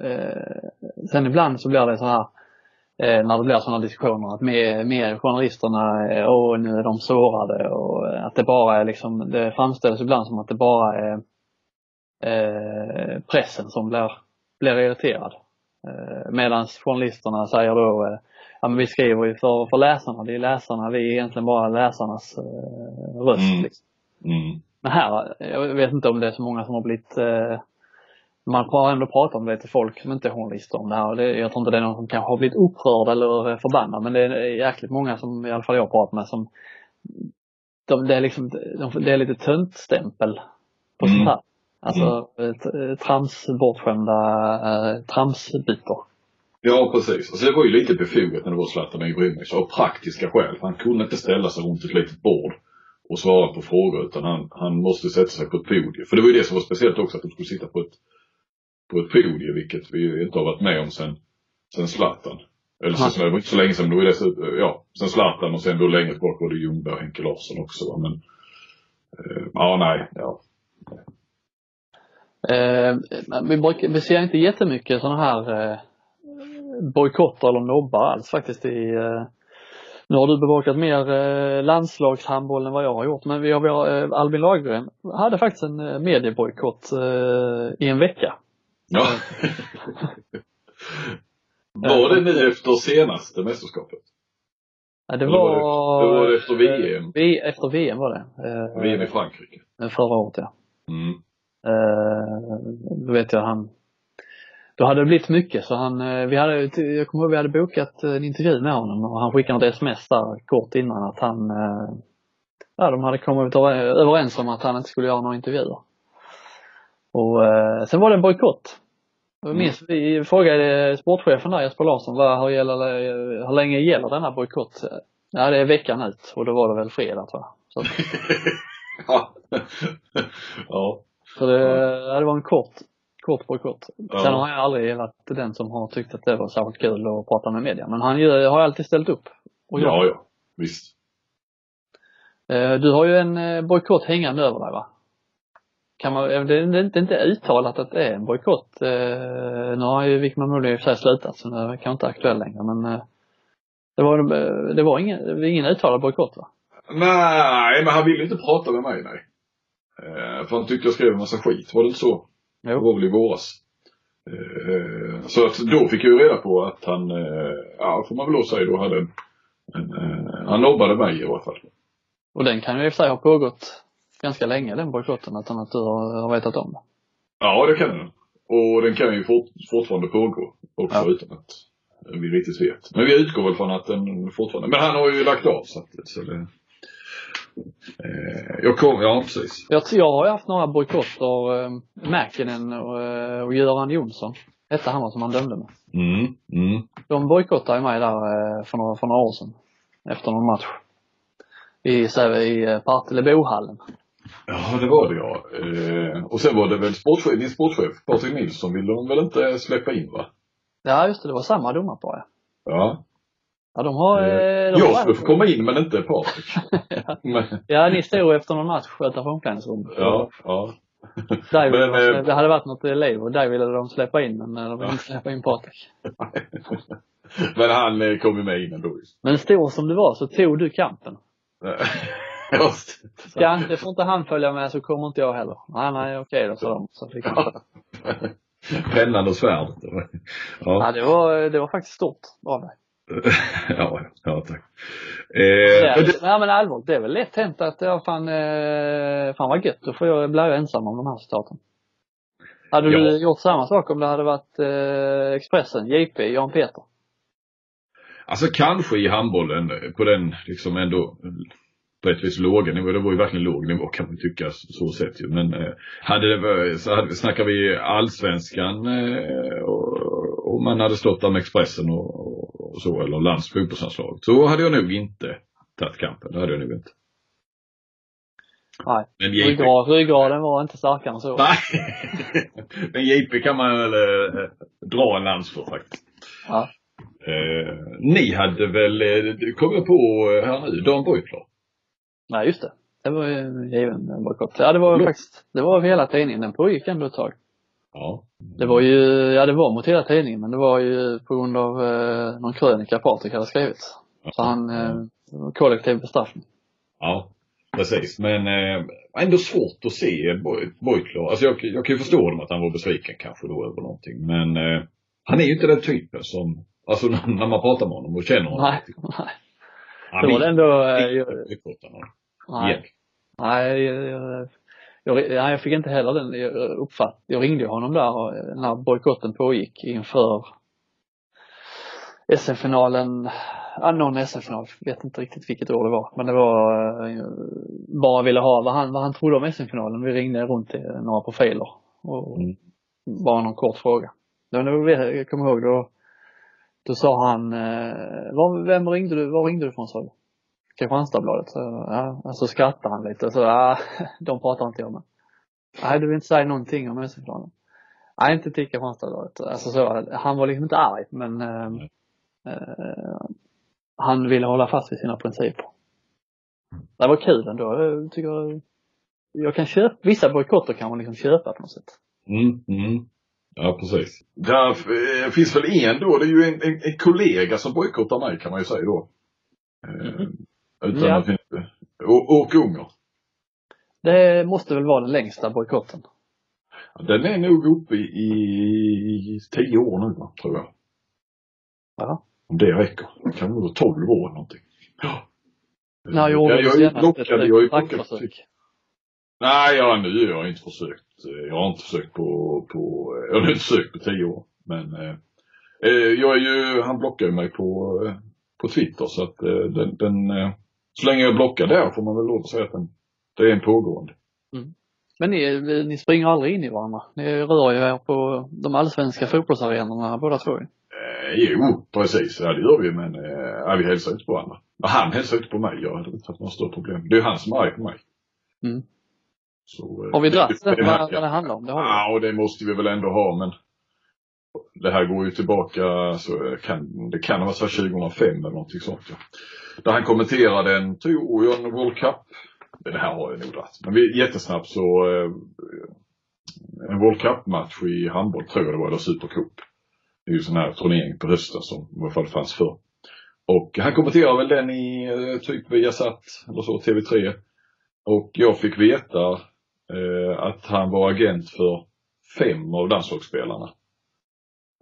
eh, sen ibland så blir det så här, eh, när det blir sådana diskussioner att med, med journalisterna, eh, åh nu är de sårade och eh, att det bara är liksom, det framställs ibland som att det bara är eh, pressen som blir, blir irriterad. Eh, Medan journalisterna säger då, eh, ja men vi skriver ju för, för läsarna, det är läsarna, vi är egentligen bara läsarnas eh, röst. Mm. Liksom. Mm. Men här, jag vet inte om det är så många som har blivit eh, man har ändå pratat om det till folk som inte är journalister om det här. Det, jag tror inte det är någon som kanske har blivit upprörd eller förbannad men det är jäkligt många som i alla fall jag har pratat med som de, det är liksom, de, det är lite töntstämpel på Mm. sånt här. Alltså mm. trams, bortskämda eh, tramsbitar. Ja, precis. Alltså det var ju lite befogat när det var Zlatan Ibrahimovic av praktiska skäl. Han kunde inte ställa sig runt ett litet bord och svara på frågor utan han, han måste sätta sig på ett podium. För det var ju det som var speciellt också att de skulle sitta på ett, på ett podium vilket vi inte har varit med om sen, sen Zlatan. Eller så, det var inte så länge då är det så, ja, sen Zlatan och sen då längre tillbaka var det Ljungberg och Henke Larsson också va? men eh, ja, nej, ja. Eh, vi, brukar, vi ser inte jättemycket sådana här eh, bojkotter eller nobbar alls faktiskt i eh, nu har du bevakat mer eh, landslagshandboll än vad jag har gjort men vi har, eh, Albin Lagergren hade faktiskt en eh, mediebojkott eh, i en vecka. ja. var det nu efter senaste mästerskapet? Ja, det var, var det- det var efter VM? Vi, efter VM var det. VM i Frankrike. Förra året ja. Mm. Då vet jag han då hade det blivit mycket så han, eh, vi hade, jag kommer ihåg vi hade bokat en intervju med honom och han skickade ett sms där kort innan att han, eh, ja de hade kommit överens om att han inte skulle göra några intervjuer. Och eh, sen var det en bojkott. Minns, vi frågade sportchefen där Jesper Larsson, vad, hur, gäller, hur länge gäller denna bojkott? Ja det är veckan ut och då var det väl fredag tror jag. Så, ja. ja. så det, ja, det var en kort, kort bojkott. Ja. Sen har jag aldrig varit den som har tyckt att det var särskilt kul att prata med media. Men han har alltid ställt upp. Och. Ja, ja. Visst. Eh, Du har ju en eh, bojkott hängande över dig va? Kan man, eh, det är inte- uttalat att det är en bojkott. Nu har ju Wickman Muller i och för sig slutat så det kanske inte aktuell längre men det var, det var ingen, ingen uttalad bojkott va? Nej, men han ville inte prata med mig, nej. För han tyckte jag skrev en massa skit, var det inte så? Det var väl i våras. Eh, så att då fick jag ju reda på att han, eh, ja får man väl då säga då hade en, en eh, han nobbade mig i alla fall. Och den kan ju i och för sig ha pågått ganska länge den bojkotten utan att du har, har vetat om det. Ja, det kan den. Och den kan ju fort, fortfarande pågå också Ja. utan att vi riktigt vet. Men vi utgår väl från att den fortfarande, men han har ju lagt av så att, så det, jag kom, ja precis. Jag, jag har ju haft några bojkotter, eh, Mäkinen och, eh, och Göran Jonsson hette han som han dömde med. Mm, mm. De bojkottade mig där eh, för några, för några år sedan. Efter någon match. I, i eh, Partillebohallen. Ja, det var det ja. Eh, och sen var det väl sportchef, din sportchef Patrik Nilsson ville de väl inte släppa in va? Ja just det, det var samma domarpar ja. Ja. Ja de har... Eh, Eh, de jag skulle få komma in men inte Patrik. Ja ni stod efter någon match utanför omklädningsrummet. ja, ja. Där Men, de, eh, det hade varit något liv och där ville de släppa in men eh, de ville inte släppa in Patrik. men han kom ju med innan då just. Men stor som du var så tog du kampen. Ska inte, får inte han följa med så kommer inte jag heller. Nej nej okej då sa de. Så fick han. Pennan och svärdet. Ja Ja. det var, det var faktiskt stort av dig. ja, ja tack. Eh, är, men det, nej men allvarligt, det är väl lätt hänt att, ja fan, eh, fan vad gött, då får jag, blir jag ensam om de här citaten. Hade Ja. du gjort samma sak om det hade varit eh, Expressen, JP, Jan Peter? alltså kanske i handbollen på den liksom ändå på ett vis låga nivå. Det var ju verkligen låg nivå kan man tycka så sett ju. Men eh, hade det varit, så hade, snackar vi allsvenskan eh, och, och man hade stått där med Expressen och, och så eller lands fotbollslandslaget så hade jag nog inte tagit kampen. Det hade jag nog inte. Nej. Men JP, Ryggrad, ryggraden var inte starkare än så. Nej. Men JP kan man väl eh, dra en lans för faktiskt. Ja. Eh, ni hade väl, eh, kom jag på eh, här nu, Dan Beutler. Nej, just det. Det var ju en given bojkott. Ja, det var Ja. faktiskt, det var hela tidningen. Den pågick ändå ett tag. Ja. Det var ju, ja det var mot hela tidningen, men det var ju på grund av eh, någon krönika Patrik hade skrivit. Så han, eh, kollektiv bestraffning. Ja, precis. Men eh, ändå svårt att se Beutler. Alltså jag, jag kan ju förstå dem att han var besviken kanske då över någonting. Men eh, han är ju inte den typen som, alltså när, när man pratar med honom och känner honom. Nej, nej. Han Det var det ändå, eh, inte jag, bojkotta någon. nej. Nej, jag, jag, jag, nej, jag fick inte heller den jag uppfatt. Jag ringde honom där eh, när bojkotten pågick inför SM-finalen, ja, någon SM-final, vet inte riktigt vilket år det var. Men det var, eh, bara ville ha vad han, vad han trodde om SM-finalen. Vi ringde runt till några profiler och Mm. bara någon kort fråga. Men var, jag kommer ihåg då, då sa han, eh, var, vem ringde du, var ringde du från sa du? Kristianstadsbladet. Så, ja, och så skrattade han lite. Så, ja, de pratar inte jag med. Nej, du vill inte säga någonting om SM-finalen? Nej, inte till Kristianstadsbladet. Alltså så, han var liksom inte arg, men eh, eh, han ville hålla fast vid sina principer. Det var kul ändå. Jag tycker jag, jag kan köpa, vissa bojkotter kan man liksom köpa på något sätt. Mm, mm. Ja, precis. Där eh, finns väl en då, det är ju en, en, en kollega som bojkottar mig kan man ju säga då. Eh, utan Ja. att inte... Och, och Unger. Det måste väl vara den längsta bojkotten. Den är nog uppe i, i tio år nu tror jag. Ja. Om det räcker. Det kan nog vara tolv år eller någonting. Ja. Du jag ett jag är ju blockad. praktförsök? Nej, ja, nu har jag inte försökt. Eh, Jag har inte försökt på, på jag har inte försökt på tio år. Men eh, eh, jag är ju, han blockar ju mig på, eh, på Twitter så att eh, den, den eh, så länge jag är blockad där får man väl lov att säga att den, det är en pågående. Men ni, ni springer aldrig in i varandra? Ni rör ju er på de allsvenska fotbollsarenorna båda två. Eh, jo, precis. Ja, det gör vi men eh, vi hälsar inte på varandra. Han hälsar inte på mig. Jag hade inte haft några större problem. Det är han som är arg på mig. Mm. Så, eh, Har vi dragit det- det, det jag. vad det handlar om? Det har vi. Ja, och det måste vi väl ändå ha, men det här går ju tillbaka, alltså, så kan, det kan ha varit så 2005 eller någonting sånt. Ja. Där han kommenterade en, tror jag, en World Cup. Det här har jag nog dragit. Men vi, jättesnabbt så, eh, en World Cup-match i handboll tror jag det var, eller Supercup. Det är ju en sån här turnering på hösten som i alla fall fanns förr. Och han kommenterade väl den i eh, typ Viasat eller så, TV3. Och jag fick veta eh, att han var agent för fem av landslagsspelarna.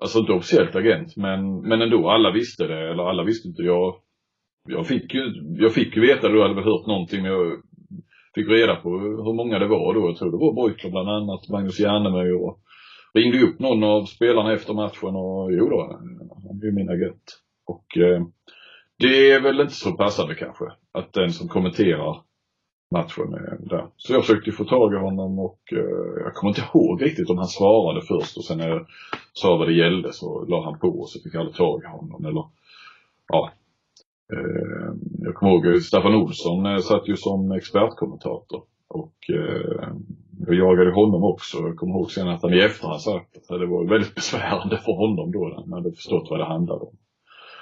Alltså inte officiellt agent, men, men ändå, alla visste det, eller alla visste inte. Jag, jag, fick ju, jag fick ju veta det, jag hade väl hört någonting, men jag fick reda på hur många det var då. Jag tror det var Beutler bland annat, Magnus Järnemyr och ringde upp någon av spelarna efter matchen och jo då, han är ju min agent. Och eh, det är väl inte så passande kanske, att den som kommenterar matchen där. Så jag försökte få tag i honom och eh, jag kommer inte ihåg riktigt om han svarade först och sen när jag sa vad det gällde så la han på och så fick jag aldrig tag i honom eller ja. Eh, jag kommer ihåg Staffan Olsson eh, satt ju som expertkommentator och eh, jag jagade honom också. Jag kommer ihåg sen att han i efterhand sagt att det var väldigt besvärande för honom då när han hade förstått vad det handlade om.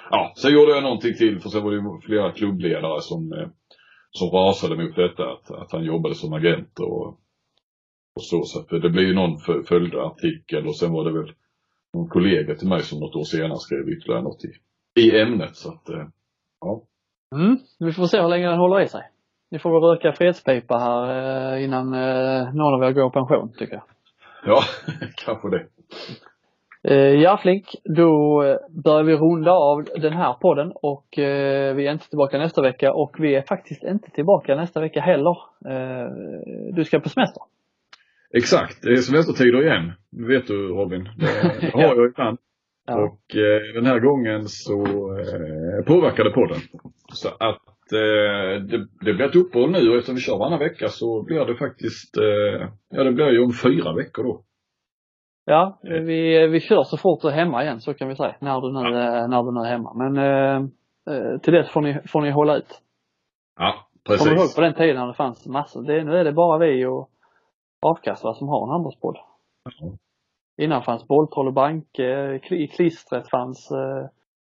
Ja, sen gjorde jag någonting till för sen var det ju flera klubbledare som eh, som rasade mot detta, att, att han jobbade som agent och, och så. Så det blev ju någon fö- följartikel och sen var det väl någon kollega till mig som något år senare skrev ytterligare något i, i ämnet. Så att, eh, ja. Mm. Vi får se hur länge den håller i sig. Ni får väl röka fredspipa här eh, innan eh, någon av er går i pension, tycker jag. Ja, kanske det. Eh, ja Flink, då eh, börjar vi runda av den här podden och eh, vi är inte tillbaka nästa vecka och vi är faktiskt inte tillbaka nästa vecka heller. Du ska på semester. Exakt, det är semestertider igen. Det vet du Robin. Det, det har jag ibland. Ja. Och eh, den här gången så eh, påverkade podden. Så att eh, det, det blir ett uppehåll nu och eftersom vi kör varannan vecka så blir det faktiskt, eh, ja det blir ju om fyra veckor då. Ja, vi, vi kör så fort du är hemma igen så kan vi säga, när du nu, eh, när du nu är hemma. Men eh, eh, till dess får ni, får ni hålla ut. Ja, Kommer du ihåg precis. på den tiden när det fanns massor? Det, nu är det bara vi och Avkast va, som har en handbollspodd. Ja. Innan fanns Bolltroll och Banke, Kli- i klistret fanns, eh,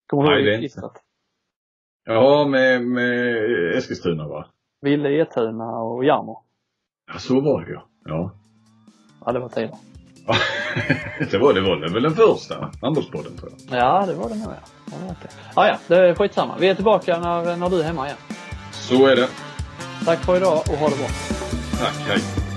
kommer du ihåg klistret? Ja, med, med Eskilstuna va? Ville Etuna och Jarmo. Ja, så var det ja. Ja. Ja, det var tider. det var det var väl den första handbollspodden tror jag. Ja, det var det nog ja. Ja, ja, det är skitsamma. Vi är tillbaka när, när du är hemma igen. Så är det. Tack för idag och ha det bra. Tack, hej.